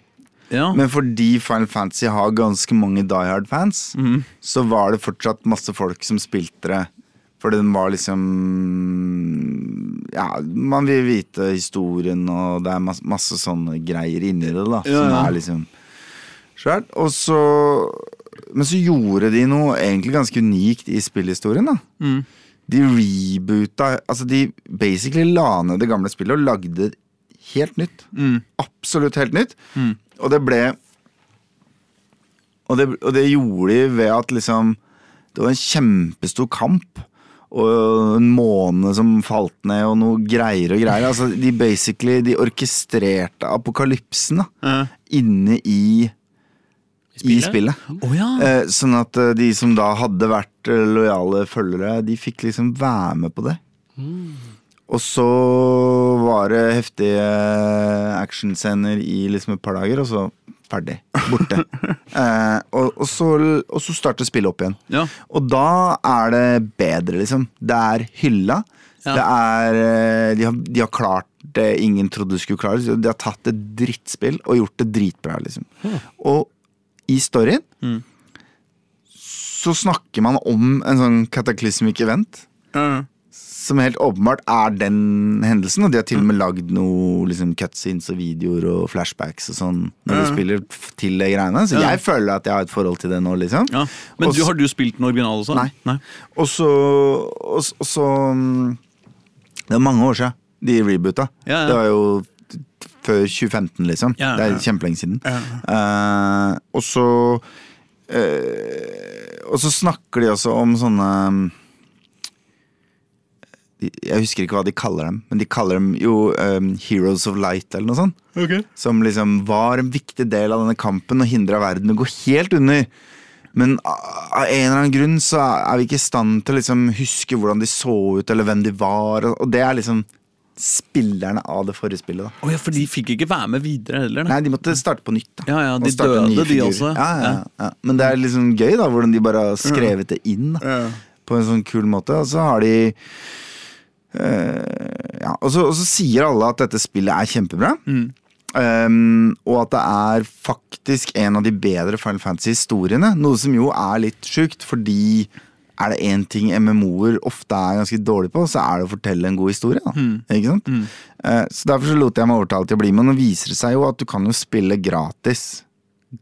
S1: Ja.
S2: Men fordi Final Fantasy har ganske mange Die Hard-fans, så var det fortsatt masse folk som spilte det. For den var liksom Ja, man vil vite historien, og det er masse, masse sånne greier inni det, da.
S1: Ja,
S2: Som er liksom svært. Og så Men så gjorde de noe egentlig ganske unikt i spillhistorien, da.
S1: Mm.
S2: De reboota Altså, de basically la ned det gamle spillet og lagde helt nytt.
S1: Mm.
S2: Absolutt helt nytt. Og det ble og det, og det gjorde de ved at liksom Det var en kjempestor kamp. Og en måne som falt ned, og noe greier og greier. Altså, de basically De orkestrerte apokalypsen da,
S1: Ja.
S2: inne i, i
S3: spillet?
S1: Å ja.
S2: Eh, sånn at eh, de som da hadde vært eh, lojale følgere, de fikk liksom være med på det. Og så var det heftige actionscener i liksom et par dager, og så ferdig. Borte. eh, og, og, så, og så starter spillet opp igjen.
S1: Ja.
S2: Og da er det bedre, liksom. Det er hylla.
S1: Ja.
S2: Det er eh, de har, de har klart det ingen trodde de skulle klare. De har tatt et drittspill og gjort det dritbra, liksom. Og i storyen
S1: Mm.
S2: så snakker man om en sånn cataclysmic event.
S1: Ja.
S2: Som helt åpenbart er den hendelsen, og de har til og med lagd noe liksom, cutscenes og videoer og flashbacks og sånn når du spiller til de greiene. Så jeg føler at jeg har et forhold til det nå, liksom.
S1: Ja. Men
S2: også,
S1: du, har du spilt den originale også?
S2: Nei.
S1: Nei.
S2: Og så, mm, Det er mange år siden de reboota. Det var jo før 2015, liksom.
S1: Ja,
S2: Det
S1: ja.
S2: er kjempelenge siden. Eh, og så uh, Og så snakker de også om sånne mm, Jeg husker ikke hva de kaller dem, men de kaller dem jo um, Heroes of Light eller noe sånt. Som liksom var en viktig del av denne kampen og hindra verden å gå helt under. Men av en eller annen grunn så er vi ikke i stand til å liksom huske hvordan de så ut, eller hvem de var. og- det er liksom spillerne av det forrige spillet. da
S1: Oh, ja, for de fikk ikke være med videre heller?
S2: Nei, de måtte starte på nytt. da
S1: Ja, ja, de døde, de
S2: figurer.
S1: også.
S2: Ja, ja,
S1: Ja.
S2: ja. Men det er liksom gøy, da hvordan de bare har skrevet det inn. da
S1: Ja.
S2: På en sånn kul måte. Og så har de eh, Ja, og så, og så sier alle at dette spillet er kjempebra. Um, og at det er faktisk en av de bedre Final Fantasy-historiene. Noe som jo er litt sjukt, fordi er det én ting MMO-er ofte er ganske dårlige på, så er det å fortelle en god historie. Da. Ikke sant? Eh, så Derfor så lot jeg meg overtale til å bli med. Nå viser det seg jo at du kan jo spille gratis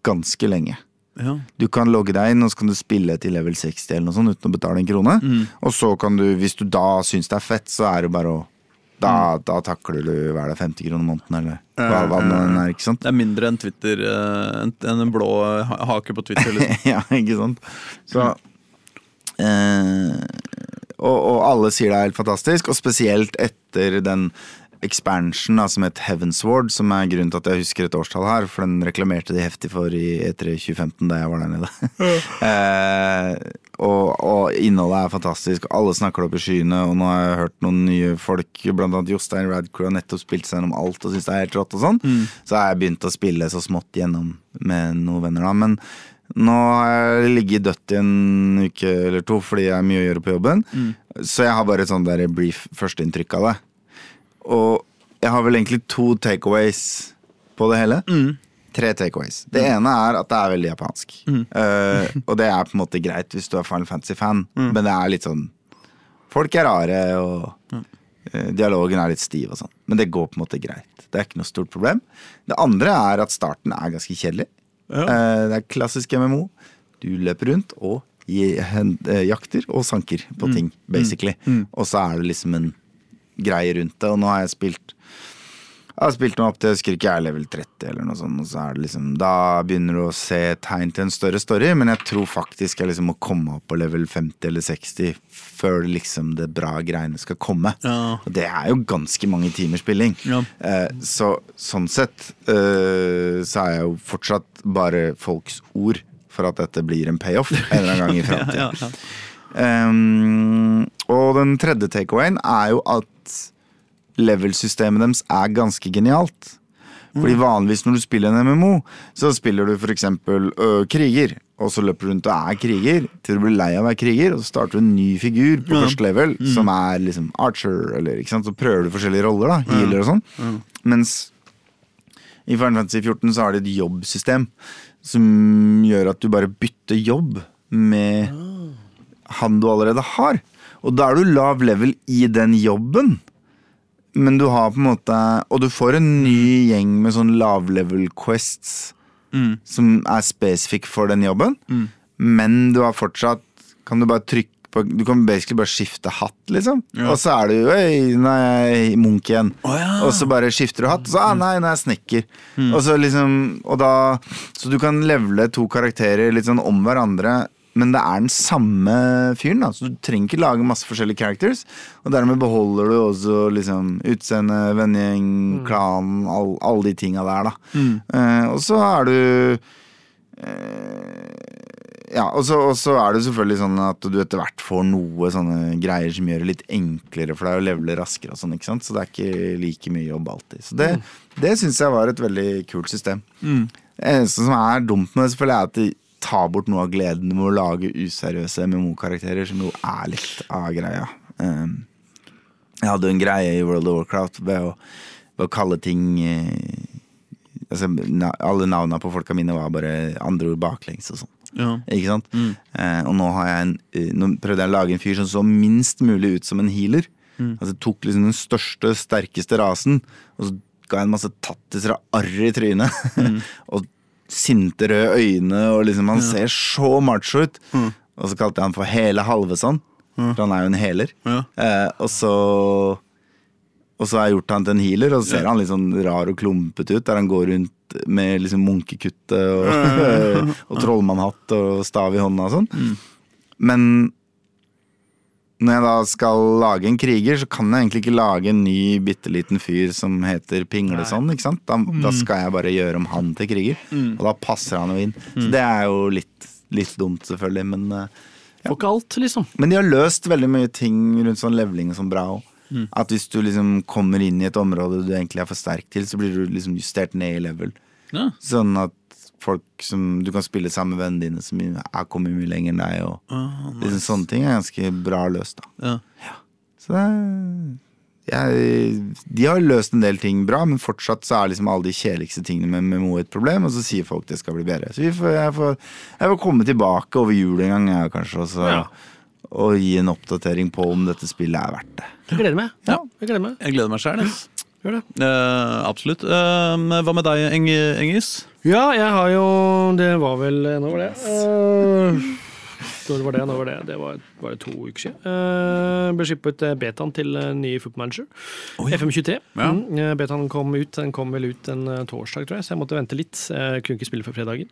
S2: ganske lenge.
S1: Ja.
S2: Du kan logge deg inn, og så kan du spille til level 60 eller noe sånt uten å betale en krone. Og så kan du, hvis du da syns det er fett, så er det bare å Da, da takler du hva er det, 50 kroner måneden, eller hva, hva det er, ikke sant?
S1: Det er mindre enn Twitter eh, enn en blå hake på Twitter. Liksom.
S2: ja, ikke sant? Så eh, og, og alle sier det er helt fantastisk, og spesielt etter den expansion da, som het Heavensward, som er grunnen til at jeg husker et årstall her, for den reklamerte de heftig for i E3 2015 da jeg var der nede. eh, og, og innholdet er fantastisk, alle snakker det opp i skyene, og nå har jeg hørt noen nye folk, blant annet Jostein Radcrew har nettopp spilt seg gjennom alt og syns det er helt rått og sånn, så har jeg begynt å spille så smått gjennom med noen venner da, men nå har jeg ligget dødt i en uke eller to fordi jeg har mye å gjøre på jobben. Så jeg har bare et sånn der brief førsteinntrykk av det. Og jeg har vel egentlig to takeaways på det hele. Tre takeaways. Det ene er at det er veldig japansk. Eh, og det er på en måte greit hvis du er Final Fantasy-fan, men det er litt sånn Folk er rare, og uh, dialogen er litt stiv og sånn. Men det går på en måte greit. Det er ikke noe stort problem. Det andre er at starten er ganske kjedelig. Eh, det er klassisk MMO. Du løper rundt og jakter og sanker på ting, basically. Og så er det liksom en greie rundt det, og nå har jeg spilt Jeg har spilt meg opp til jeg husker ikke jeg er level 30, eller noe sånt. Og så er det liksom, da begynner du å se tegn til en større story, men jeg tror faktisk jeg liksom må komme opp på level 50 eller 60 før liksom det bra greiene skal komme.
S1: Ja.
S2: Og det er jo ganske mange timer spilling.
S1: Ja.
S2: Eh, så sånn sett eh, så er jeg jo fortsatt bare folks ord for at dette blir en payoff en eller annen gang i framtida.
S1: Ja, ja.
S2: Um, og den tredje takeawayen er jo at level-systemet deres er ganske genialt. Fordi vanligvis når du spiller en MMO, så spiller du f.eks. kriger. Og så løper du rundt og er kriger til du blir lei av å være kriger, og så starter du en ny figur på første level, som er liksom archer, eller ikke sant, så prøver du forskjellige roller, da, healer og sånn. Mens i Final Fantasy 14 så har de et jobbsystem som gjør at du bare bytter jobb med han du allerede har. Og da er du lav level i den jobben. Men du har på en måte Og du får en ny gjeng med sånn lavlevel quests
S1: Mm.
S2: som er spesifikk for den jobben. Men du har fortsatt Kan du bare trykke på Du kan basically bare skifte hatt, liksom. Og så er du Øy, nå er jeg munk igjen.
S1: Oh, ja.
S2: Og så bare skifter du hatt. Og Så ah, nei, nå er jeg snekker. Og så liksom Og da Så du kan levele to karakterer litt sånn om hverandre. Men det er den samme fyren, da så du trenger ikke lage masse forskjellige characters. Og dermed beholder du også liksom utseende, vennegjeng, klan, all- alle de tinga der, da. Eh, og så er du ja, og så, er det selvfølgelig sånn at du etter hvert får noe sånne greier som gjør det litt enklere for deg å levele raskere og sånn, ikke sant. Så det er ikke like mye jobb alltid. Så det, det syns jeg var et veldig kult system. Det eneste som er dumt med det, selvfølgelig, er at tar bort noe av gleden med å lage useriøse MMO-karakterer, som jo er litt av greia. Um, jeg hadde jo en greie i World of Warcraft ved å, ved å kalle ting eh, altså, na, Alle navnene på folka mine var bare andre ord baklengs og sånn.
S1: Ja.
S2: Ikke sant? Eh, og nå har jeg en eh, Nå prøvde jeg å lage en fyr som så minst mulig ut som en healer. Altså Tok liksom den største, sterkeste rasen, og så ga jeg en masse tattiser av arr i trynet. og sinte røde øyne, og liksom han ser så macho ut. Og så kalte jeg han for Hele Halveson, for han er jo en heler.
S1: Ja.
S2: Eh, og så og så har jeg gjort han til en healer, og så ser han litt sånn rar og klumpete ut. Der han går rundt med liksom munkekuttet og, og trollmannhatt og stav i hånda og sånn. Men når jeg da skal lage en kriger, så kan jeg egentlig ikke lage en ny bitte liten fyr som heter Pingleson. ikke sant? Da, da skal jeg bare gjøre om han til kriger, og da passer han jo inn. Så det er jo litt, litt dumt, selvfølgelig, men ja.
S3: Får ikke alt, liksom.
S2: men de har løst veldig mye ting rundt sånn leveling og sånn bra òg. At hvis du liksom kommer inn i et område du egentlig er for sterk til, så blir du liksom justert ned i level.
S1: Ja.
S2: Sånn at folk som du kan spille sammen med vennene dine, som er kommet mye lenger enn deg, og
S1: Ah,
S2: liksom sånne ting er ganske bra løst, da.
S1: ja.
S2: Så det er jeg, De har løst en del ting bra, men fortsatt så er liksom alle de kjedeligste tingene med MMO et problem, og så sier folk det skal bli bedre. Så vi får, jeg, får, jeg får komme tilbake over jul en gang, jeg, kanskje, og, så,
S3: Ja.
S2: og gi en oppdatering på om dette spillet er verdt det.
S3: Jeg gleder meg.
S1: Ja.
S3: Jeg gleder meg.
S1: Jeg gleder meg sjøl.
S3: Gjør det.
S1: Eh, absolutt. Eh, hva med deg, Eng Engis?
S3: Ja, jeg har jo Det var vel Nå var det? Eh, når var det? Når var det? Det var, var det to uker siden. Uh, ble skippet eh, betaen til uh, nye Oh, ja. FM23.
S1: Ja.
S3: Mm, eh, betaen kom ut Den kom vel ut en eh, torsdag, tror jeg, så jeg måtte vente litt. Jeg kunne ikke spille før fredagen.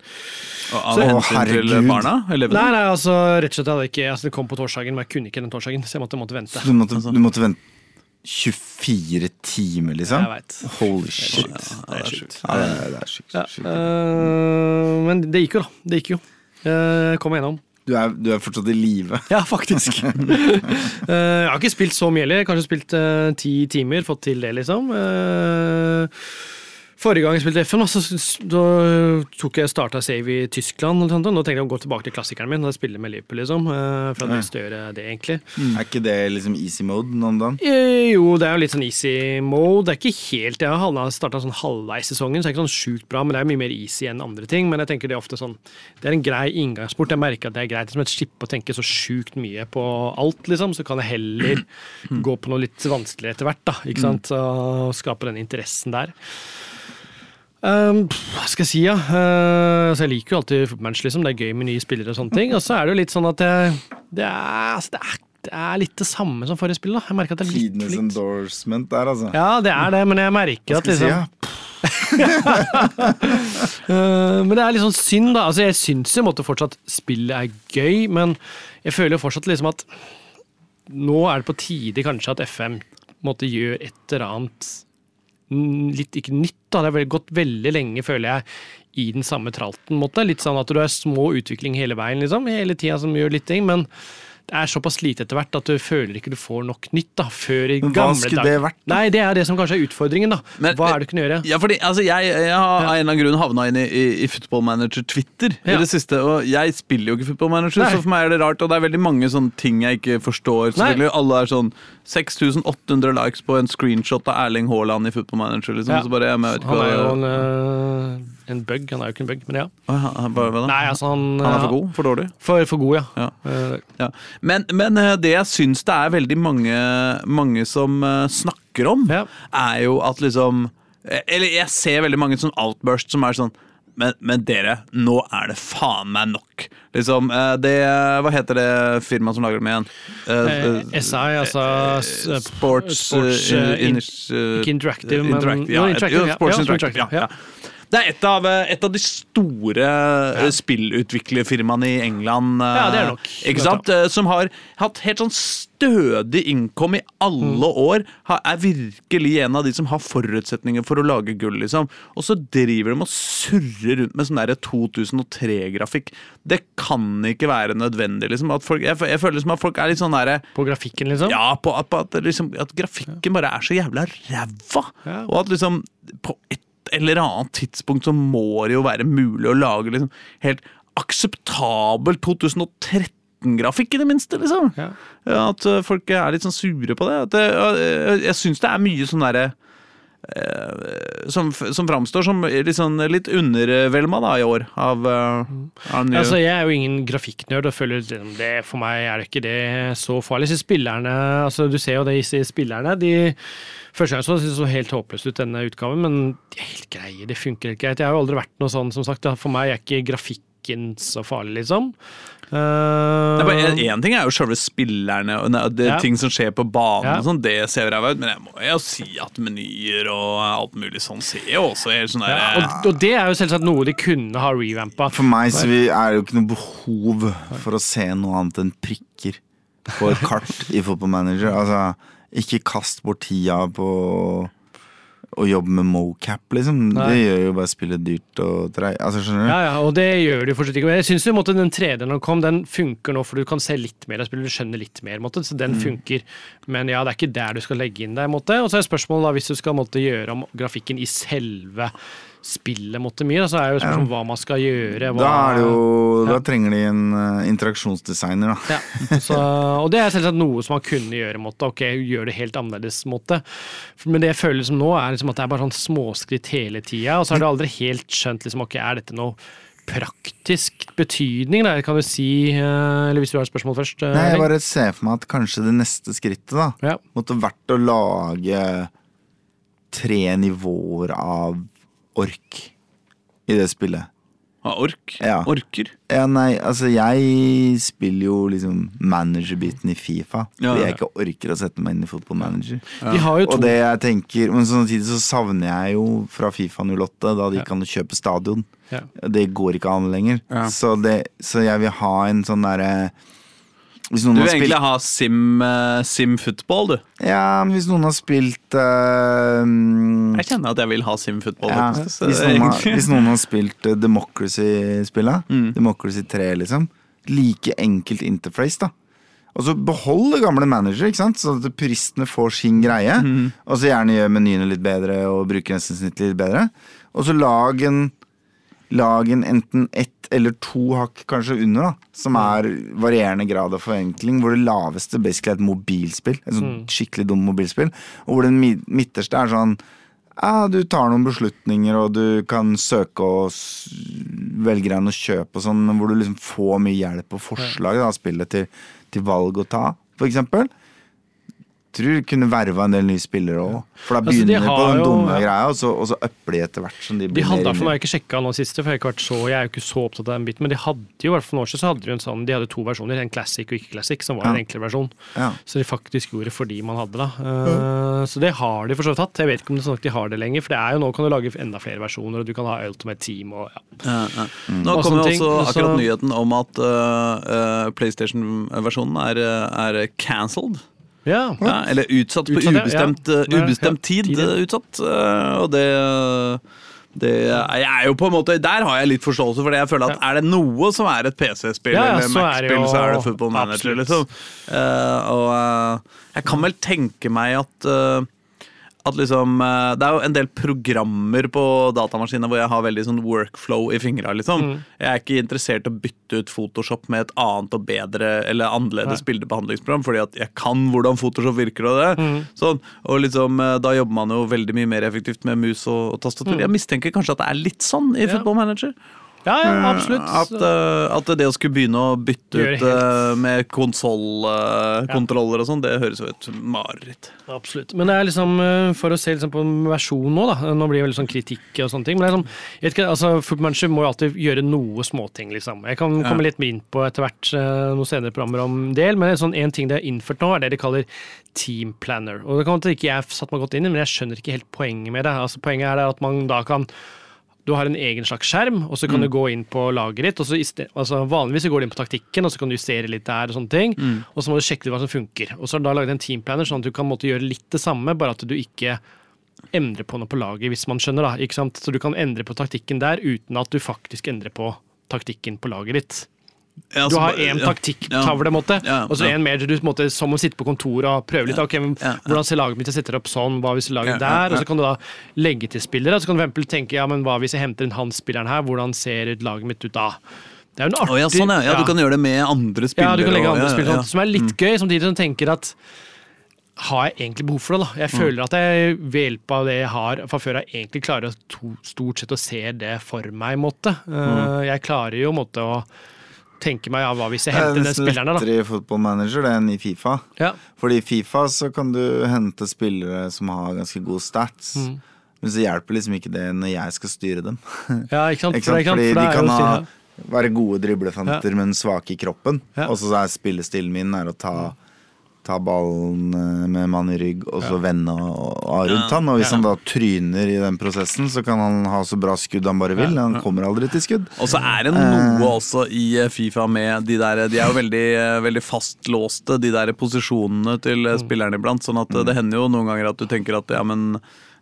S1: Av hensyn til
S2: herregud.
S1: barna? Elevene?
S3: Nei, nei, altså rett og slett jeg hadde ikke Altså, det kom på torsdagen, men jeg kunne ikke den torsdagen, så jeg måtte, måtte vente.
S2: Så du måtte, du måtte vente 24 timer, liksom?
S3: Jeg vet.
S2: Holy shit.
S3: Det er sjukt.
S2: Ja, det er, det er sjukt.
S3: Ja, eh, men det gikk jo, da. Det gikk jo. Jeg kom igjennom.
S2: Du, er, du er fortsatt i live.
S3: Ja, faktisk. uh, jeg har ikke spilt så mye heller. Kanskje spilt eh, ti timer, fått til det, liksom. Eh, forrige gang jeg spilte FN, så, da tok jeg starta save i Tyskland. Og sånt, og nå tenkte jeg å gå tilbake til klassikeren min og spille med Liverpool, liksom. eh, for at jeg gjøre det, egentlig.
S2: Er ikke det liksom easy mode nå om dagen?
S3: Eh, jo, det er jo litt sånn easy mode. Det er ikke helt Jeg har starta sånn halvveis sesongen, så det er ikke sånn sjukt bra, men det er mye mer easy enn andre ting. Men jeg tenker det er ofte sånn Det er en grei inngangsport. Jeg merker at det er greit som et skip å tenke så sjukt mye på alt, liksom. Så kan jeg heller gå på noe litt vanskeligere etter hvert, da. Ikke sant? Og skape den interessen der. Um, hva skal jeg si, ja? Uh, altså jeg liker jo alltid footmatch, liksom. Det er gøy med nye spillere og sånne ting. Og så er det jo litt sånn at det, det, er, altså det er det er litt det samme som forrige spill. da. Jeg merker at det er litt
S2: Tidenes
S3: litt...
S2: endorsement der, altså.
S3: Ja, det er det, men jeg merker at
S2: liksom si, ja?
S3: uh, Men det er litt sånn synd, da. Altså, jeg syns jo måtte fortsatt spillet er gøy, men jeg føler jo fortsatt liksom at nå er det på tide kanskje at FM måtte gjøre et eller annet litt ikke nytt. da, Det har gått veldig lenge, føler jeg, i den samme tralten. måte. Litt sånn at du er små utvikling hele veien, liksom. Hele tida som gjør litt ting. men det er såpass lite etter hvert at du føler ikke du får nok nytt. da, før i
S2: gamle dager.
S3: hva
S2: skulle
S3: dag.
S2: det vært, da?
S3: Nei, Det er det som kanskje er utfordringen. da.
S1: Men-
S3: Hva er det du kunne gjøre?
S1: Ja, fordi altså, jeg, jeg har av en eller annen grunn havna inn i, i, i Football Manager Twitter i det siste. Og jeg spiller jo ikke Football Manager,
S3: Nei.
S1: så for meg er det rart. Og det er veldig mange sånne ting jeg ikke forstår. Selvfølgelig, Alle er sånn 6800 likes på en screenshot av Erling Haaland i Football Manager. Liksom.
S3: Ja.
S1: Så bare, ja, jeg vet ikke
S3: Han er jo en, øh, en bug. Han er jo ikke en bug, men ja.
S1: Ja, hva- hva da?
S3: Nei, altså han,
S1: Han er for god? For dårlig?
S3: For, for god, ja.
S1: Ja.
S3: Uh,
S1: Ja. Men, men eh, det jeg syns det er veldig mange, mange som eh, snakker om,
S3: Ja.
S1: er jo at liksom eh, Eller jeg ser veldig mange sånn outburst som er sånn men, men dere, nå er det faen meg nok. Liksom, det, Hva heter det firmaet som lager dem igjen? Eh,
S3: SI, altså
S1: Sports,
S3: sports, uh, in,
S1: in-
S3: Ikke interactive, men
S1: ja,
S3: interactive, ja.
S1: Sports
S3: Ja,
S1: Interactive, ja. Det er et av, eh, et av de store ja. spillutviklerfirmaene i England. eh,
S3: Ja, det er det nok.
S1: Ikke sant? Eh, Som har hatt helt sånn stødig innkom i alle
S3: Mm.
S1: år. Er virkelig en av de som har forutsetninger for å lage gull, liksom. Og så driver de og surrer rundt med sånn der 2003-grafikk. Det kan ikke være nødvendig, liksom. Folk, jeg, jeg føler liksom at folk er litt sånn derre
S3: På grafikken, liksom.
S1: ja, på, på at, liksom, at grafikken bare er så jævla ræva.
S3: Ja.
S1: Og at liksom på et eller annet tidspunkt så må det jo være mulig å lage liksom helt akseptabel 2013-grafikk, i det minste. liksom.
S3: Ja.
S1: Ja, at uh, folk er litt sånn sure på det. Det jeg jeg syns det er mye sånn derre som, som framstår som sånn, litt undervelma da, i år av, av
S3: Altså, Jeg er jo ingen grafikknerd og føler liksom det, for meg er det ikke det så farlig. Så spillerne, altså Du ser jo det i spillerne. de Første gang så syntes det så helt håpløst ut, denne utgaven, men de er helt greie. Det funker helt greit. Jeg har jo aldri vært noe sånn, som sagt. For meg er ikke grafikken så farlig, liksom.
S1: Det er bare,
S3: Uh,
S1: en ting er jo selve spillerne og det,
S3: Ja.
S1: ting som skjer på banen,
S3: Ja.
S1: og sånn, det ser ræva ut, men jeg må jo si at menyer og alt mulig sånn ser jo også helt sånn der
S3: ja, og, og det er jo selvsagt noe de kunne ha revampa.
S2: For meg så vi- er det jo ikke noe behov for å se noe annet enn prikker på et kart i Football Manager. Altså, ikke kast bort tida på å jobbe med mocap, liksom.
S3: Nei.
S2: Det gjør jo bare spillet dyrt og treig. Altså, skjønner du?
S3: Ja, ja, og det gjør det jo fortsatt ikke. Men jeg syns den 3D-en som kom, den funker nå, for du kan se litt mer av spillet, du skjønner litt mer, måte, så
S2: Mm.
S3: den funker. Men ja, det er ikke der du skal legge inn deg, Måte. Og så er spørsmålet da, hvis du skal måtte, gjøre om grafikken i selve spillet måtte mye, da, så er det jo spørsmålet hva man skal gjøre. Hva,
S2: Da, jo, da trenger de en uh, interaksjonsdesigner, da.
S3: ja, så, og det er selvsagt noe som man kunne gjøre. Måtte. Ok, gjør det helt annerledes. Måte. Men det jeg føler som nå, er liksom at det er bare sånn småskritt hele tida, og så har du aldri helt skjønt liksom, ok, er dette noe praktisk betydning, da, kan du si. eh, Eller hvis du har et spørsmål først. eh,
S2: Nei, jeg bare ser for meg at kanskje det neste skrittet da
S3: Ja.
S2: måtte vært å lage tre nivåer av ork i det spillet.
S1: Ha ork.
S2: Ja.
S1: Orker.
S2: Ja, nei, altså jeg spiller jo liksom managerbiten i Fifa.
S1: Ja,
S2: Fordi jeg ikke orker å sette meg inn i Football Manager.
S3: To
S2: Og det jeg tenker Men samtidig så savner jeg jo fra Fifa 08, da de kan kjøpe stadion.
S3: Ja.
S2: Det går ikke an lenger.
S1: Ja.
S2: Så, det, så jeg vil ha en sånn derre
S1: Du vil
S2: egentlig spilt
S1: ha sim, uh, sim football, du.
S2: Ja, men hvis noen har spilt uh,
S1: Jeg kjenner at jeg vil ha sim football.
S2: ja. Hvis, noen har, hvis noen har spilt uh, Democracy-spillet,
S1: Mm.
S2: Democracy 3, liksom, like enkelt interface, da. Og så behold det gamle manager, ikke sant? så at puristene får sin greie.
S1: Mm.
S2: Og så gjerne gjør menyene litt bedre og bruker nesten snitt litt bedre. Og så lag en, lag en enten ett eller to hakk kanskje under, da. Som er varierende grad av forenkling. Hvor det laveste basically er et mobilspill. Et sånn skikkelig dumt mobilspill. Og hvor den midterste er sånn ja, du tar noen beslutninger, og du kan søke og velge deg noe kjøp og sånn, men hvor du liksom får mye hjelp og forslag av spillet til, til valg å ta, for eksempel. Tror kunne verva en del nye spillere òg. For da
S3: Altså, de
S2: begynner på den
S3: jo-
S2: dumme
S3: ja.
S2: greia, og så, og så øpper de etter hvert som de
S3: De hadde,
S2: mer
S3: fall- nå har jeg ikke sjekka nå siste, for jeg, har ikke vært så, jeg er jo ikke så opptatt av den biten, men de hadde jo, hvert fall for noen år siden, så hadde de en sånn, de hadde to versjoner, en classic og ikke classic, som var en enklere versjon.
S2: Ja.
S3: Så de faktisk gjorde fordi man hadde det. Eh, Så det har de for så vidt hatt. Jeg vet ikke om det er sånn at de har det lenger, for det er jo nå kan du lage enda flere versjoner, og du kan ha Ultimate Team og ja.
S1: Ja, ja. Nå
S3: Og kommer
S1: jo også
S3: og
S1: akkurat nyheten om at uh, uh, PlayStation-versjonen er, er cancelled.
S3: Ja,
S1: Ja, eller utsatt på
S3: Utsatt,
S1: ubestemt,
S3: ja.
S1: Ja. ubestemt tid. øh, Utsatt. øh, Og det det er jo på en måte, Der har jeg litt forståelse for det. Jeg føler at Er det noe som er et PC-spill eller
S3: er
S1: Mac-spill, så er det Football Manager. liksom. Eh, og eh, jeg kan vel tenke meg at eh, at liksom, eh, Det er jo en del programmer på datamaskiner hvor jeg har veldig sånn workflow i fingra. Liksom.
S3: Mm.
S1: Jeg er ikke interessert i å bytte ut Photoshop med et annet og bedre eller annerledes bildebehandlingsprogram, fordi at jeg kan hvordan Photoshop virker. og det.
S3: Mm.
S1: Sånn, og liksom, eh, Da jobber man jo veldig mye mer effektivt med mus og, og tastatur. Jeg mistenker kanskje at det er litt sånn i
S3: Mm. Ja.
S1: Football Manager.
S3: Ja, ja absolutt.
S1: At, eh, at det å skulle begynne å bytte ut eh, med konsollkontroller og sånn, det høres jo ut som mareritt.
S3: Absolutt. Men det er liksom, eh, for å se liksom på versjonen nå, da. Nå blir det veldig sånn kritikk og sånne ting. Men vet ikke, altså, footmanager må jo alltid gjøre noe småting, liksom. Jeg kan komme litt mer inn på etter hvert eh, noen senere programmer om del, men en sånn en ting de har innført nå, er det de kaller team planner. Og det kan ikke jeg satt meg godt inn i, men jeg skjønner ikke helt poenget med det. Altså, poenget er at man da kan du har en egen slags skjerm, og så kan du gå inn på laget ditt. og så altså Vanligvis går du inn på taktikken, og så kan du justere litt der, og sånne ting. Og så må du sjekke hva som funker. Og så har du da laget en teamplaner, sånn at du kan måtte gjøre litt det samme, bare at du ikke endrer på noe på laget, hvis man skjønner. da, ikke sant? Så du kan endre på taktikken der, uten at du faktisk endrer på taktikken på laget ditt.
S1: Ja,
S3: Du har én
S1: ja.
S3: taktikktavle, ja,
S1: Ja,
S3: og så en mer du måtte, som å sitte på kontoret og prøve litt. Okay, men. Hvordan ser laget mitt? Jeg setter opp sånn, hva hvis jeg lager der? Og så kan du da legge til spillere. Så kan du for tenke ja, men hva hvis jeg henter inn han spilleren her, hvordan ser laget mitt ut da? Det er jo en artig
S1: ja, sånn, ja. ja. Du kan gjøre det med andre spillere.
S3: ja, du kan legge andre
S1: ja,
S3: spill,
S1: ja.
S3: sånn, som er litt gøy, samtidig som du tenker at har jeg egentlig behov for det? da? Jeg føler at jeg ved hjelp av det jeg har fra før, jeg egentlig klarer å to, stort sett å se det for meg. måte. Eh, Jeg klarer jo måte å tenke meg ja, hva hvis jeg
S2: Det er
S3: henter den spilleren da.
S2: lettere i Football Manager det enn i Fifa.
S3: Ja.
S2: Fordi i Fifa så kan du hente spillere som har ganske gode stats.
S3: Mm.
S2: Men så hjelper liksom ikke det når jeg skal styre dem.
S3: ja, ikke sant? For det-
S2: Fordi
S3: For
S2: de
S3: er
S2: kan ha, være gode driblefanter, men svake i kroppen.
S3: Ja.
S2: Og så er spillestilen min er å ta, ta ballen eh, med mann i rygg, og så vende og, og rundt han. Og hvis
S3: Ja.
S2: han da tryner i den prosessen, så kan han ha så bra skudd han bare vil. Han kommer aldri til skudd.
S1: Og så er det noe også i eh, Fifa med de der De er jo veldig, eh, veldig fastlåste, de der posisjonene til eh, spillerne iblant. Sånn at eh, det hender jo noen ganger at du tenker at ja, men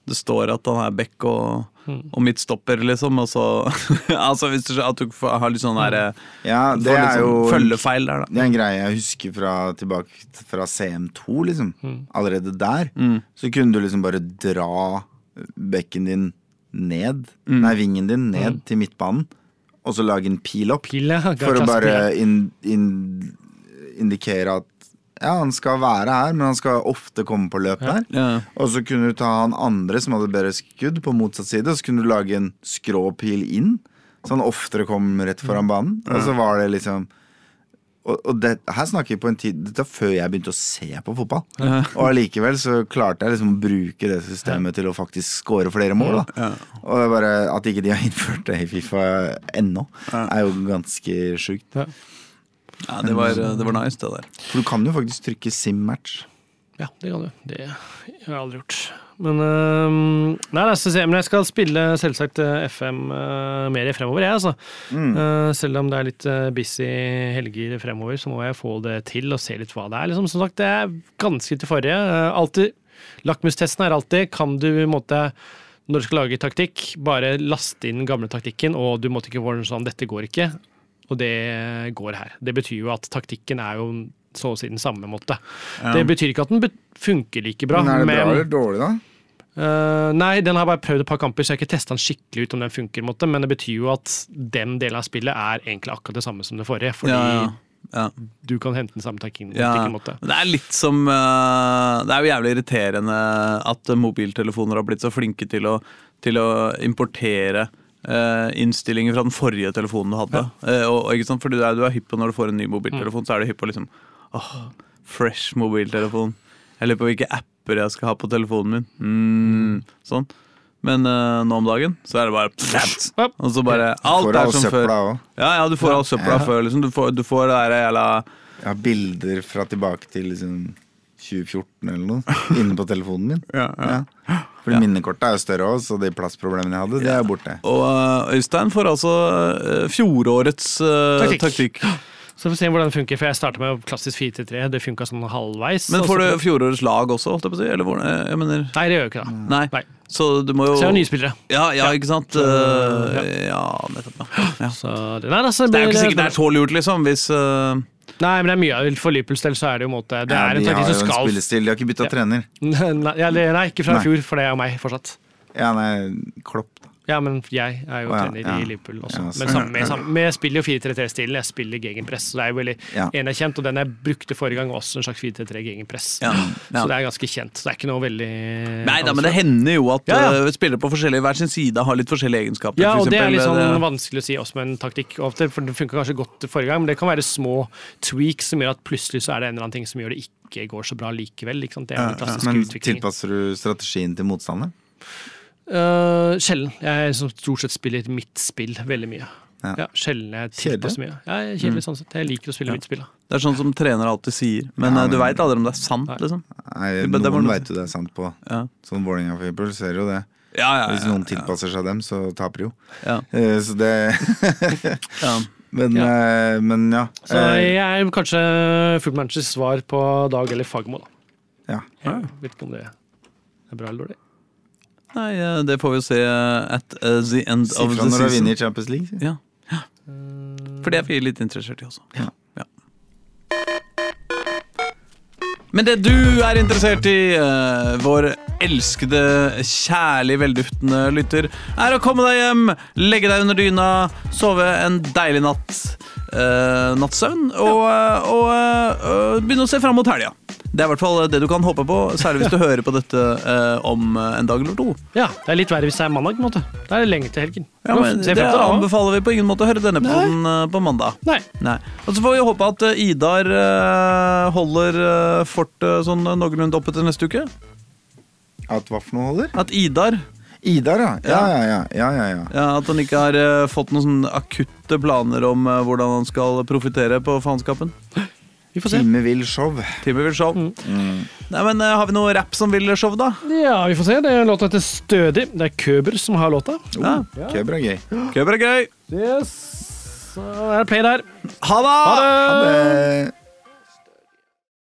S1: det står at han er back og, og midtstopper, liksom. Og så Altså hvis du, at du har litt sånn der eh,
S2: Ja, det jo
S1: sånn følgefeil der, da.
S2: Det er en greie jeg husker fra tilbake fra CM2, liksom. Allerede der. Så kunne du liksom bare dra bekken din ned, nei, vingen din ned til midtbanen, og så lage en pil opp.
S3: Pil, ja.
S2: For å bare in, in, indikere at ja, han skal være her, men han skal ofte komme på løp der.
S1: Ja.
S2: Og så kunne du ta han andre som hadde bedre skudd på motsatt side, og så kunne du lage en skrå pil inn, så han oftere kom rett foran banen. Og så var det liksom og, og det, her snakker vi på en tid Dette er før jeg begynte å se på fotball. Og allikevel så klarte jeg liksom å bruke det systemet til å faktisk score flere mål. Da. Og det er bare at ikke de har innført det i Fifa ennå, er jo ganske sjukt.
S3: Ja.
S1: Ja, det var, det var nice, det der.
S2: For du kan jo faktisk trykke sim-match.
S3: Ja, det kan du. Det har jeg aldri gjort. Men, øhm, nei, nei, men jeg skal spille selvsagt øh, FM øh, mer fremover, jeg, altså. Eh, selv om det er litt øh, busy helger fremover, så må jeg få det til og se litt hva det er. Liksom, som sagt, det er ganske til forrige. Uh, alltid, Lakmustesten er alltid kan du i en måte når du skal lage taktikk, bare laste inn gamle taktikken, og du måtte ikke få den sånn 'dette går ikke', og det går her. Det betyr jo at taktikken er jo så å si den samme måte. Det betyr ikke at den funker like bra,
S2: Men er det bra eller dårlig, da?
S3: Uh, nei, den har bare prøvd et par kamper, så jeg har ikke testa den skikkelig ut om den funker. Måte, men det betyr jo at den delen av spillet er egentlig akkurat det samme som det forrige. Fordi
S1: Ja, ja. Ja.
S3: du kan hente den samme taktikken.
S1: Ja, det er litt som uh, Det er jo jævlig irriterende at mobiltelefoner har blitt så flinke til å, til å importere innstillinger fra den forrige telefonen du hadde. Eh, og, ikke sant? Fordi du er, du er hypp på når du får en ny mobiltelefon, så er du hypp på liksom åh, fresh mobiltelefon. Jeg lurer på hvilke apper jeg skal ha på telefonen min. Mm, sånn. Men uh, nå om dagen så er det bare pff, Og så bare Alt er som før. Ja, ja, du får all søpla
S2: Ja.
S1: før. Liksom. Du, får, du får det der jævla
S2: har bilder fra tilbake til liksom 2014 eller noe inne på telefonen min.
S1: ja, ja.
S2: Ja. Fordi minnekortet er jo større òg, så de plassproblemene jeg hadde, det er borte.
S1: Og eh, Øystein får altså eh, fjorårets uh,
S3: Taktikk.
S1: taktikk.
S3: Så får vi se hvordan det funker, for jeg starta med klassisk 4-3. Det funka sånn halvveis.
S1: Men får du fjorårets lag også, holdt jeg på å si? Eller Jeg mener
S3: Nei, det gjør jo ikke det.
S1: Nei.
S3: Nei.
S1: Så du må jo
S3: Så jeg har nye spillere.
S1: Ja, ja, ikke sant?
S3: ja.
S1: Eh, Ja, nettopp. Ja. Ja.
S3: Så det, nei, altså,
S1: Det er jo ikke sikkert det er så lurt, liksom, hvis eh,
S3: Nei, men det er mye av For Liverpools så er det jo en måte Det
S2: Ja,
S3: er en
S2: har jo en
S3: skal
S2: spillestil. De har ikke bytta
S3: Ja.
S2: trener.
S3: nei, nei, ikke fra i fjor, for det er jo meg fortsatt.
S2: Ja, nei, Klopp.
S3: Ja, men jeg er jo
S2: oh, ja,
S3: trener
S2: ja.
S3: i Liverpool også.
S2: Ja,
S3: men sammen med, sammen, med, jeg spiller jo 4-3-3-stilen. Jeg spiller gegenpress. Så det er jo veldig
S2: Ja.
S3: en er og den jeg brukte forrige gang, også en slags 4-3-3 gegenpress.
S1: Ja.
S3: Så det er ganske kjent. Så det er ikke noe veldig
S1: Nei da, men det hender jo at
S3: Ja, ja.
S1: eh, spillere på hver sin side har litt forskjellige egenskaper.
S3: Ja, og det er litt sånn
S1: eh,
S3: vanskelig å si også med en taktikk, ofte, for det funka kanskje godt forrige gang, men det kan være små tweaks som gjør at plutselig så er det en eller annen ting som gjør det ikke går så bra likevel. Ikke sant? Det er den klassiske
S2: Men
S3: utviklingen.
S2: tilpasser du strategien til motstanderen?
S3: Uh, sjelden. Jeg som stort sett spiller mitt spill veldig mye.
S2: Ja.
S3: Ja, sjelden jeg
S2: titter
S3: så mye. Ja, jeg er kjedelig sånn sett. Jeg liker å spille mitt spill. da.
S1: Det er sånn som trenere alltid sier, men
S2: Ja,
S1: men... du veit aldri om det er sant,
S3: Nei.
S1: liksom.
S2: Nei, Noen veit jo det er sant på.
S1: Ja.
S2: Sånn Vålerenga for eksempel, ser jo det.
S1: Ja, ja,
S2: Hvis noen tilpasser seg dem, så taper de jo.
S1: ja,
S2: Eh, Så det
S1: ja.
S2: Men
S3: Ja.
S2: Uh, men ja.
S3: Så
S2: Eh,
S3: jeg er kanskje footmanagers svar på Dag eller Fagermo, da.
S2: ja.
S3: Jeg vet ikke om det er bra eller dårlig.
S1: Nei, eh, det får vi jo se eh, at uh, the end
S2: Si
S1: of
S2: fra
S1: the
S2: når du vinner
S1: season.
S2: Champions League. si.
S1: Ja. ja. For det er vi litt interessert i også.
S2: Ja.
S1: Ja. Men det du er interessert i, uh, vår elskede, kjærlig, velduftende lytter, er å komme deg hjem, legge deg under dyna, sove en deilig natt, Uh, nattsøvn, og, og begynne å se fram mot helga. Det er i hvert fall det du kan håpe på, særlig hvis du hører på dette eh, om eh, en dag eller to.
S3: Ja, det er litt verre hvis det er mandag. på en måte. Da er det lenge til helgen.
S1: Ja, men Det anbefaler vi på ingen måte å høre denne episoden eh, på mandag.
S3: Nei.
S1: Nei. Og så får vi håpe at eh, Idar eh, holder fortet sånn noenlunde oppe til neste uke.
S2: At hva for noe holder?
S1: At Idar
S2: Idar, ja. Ja, ja, ja. ja, ja, ja.
S1: ja, At han ikke har eh, fått noen akutte planer om eh, hvordan han skal profitere på faenskapen.
S3: Vi får se.
S2: Time vil show.
S1: Time vil show.
S2: Mm.
S1: Nei, men eh, Har vi noe rapp som vil show, da?
S3: Ja, vi får se. Det er låta heter Stødig. Det er Køber som har låta.
S1: Ja.
S2: Oh, Køber er gøy.
S1: Køber er gøy.
S3: Yes. Så er det play der.
S1: Ha det!
S3: Ha det!
S2: Ha det.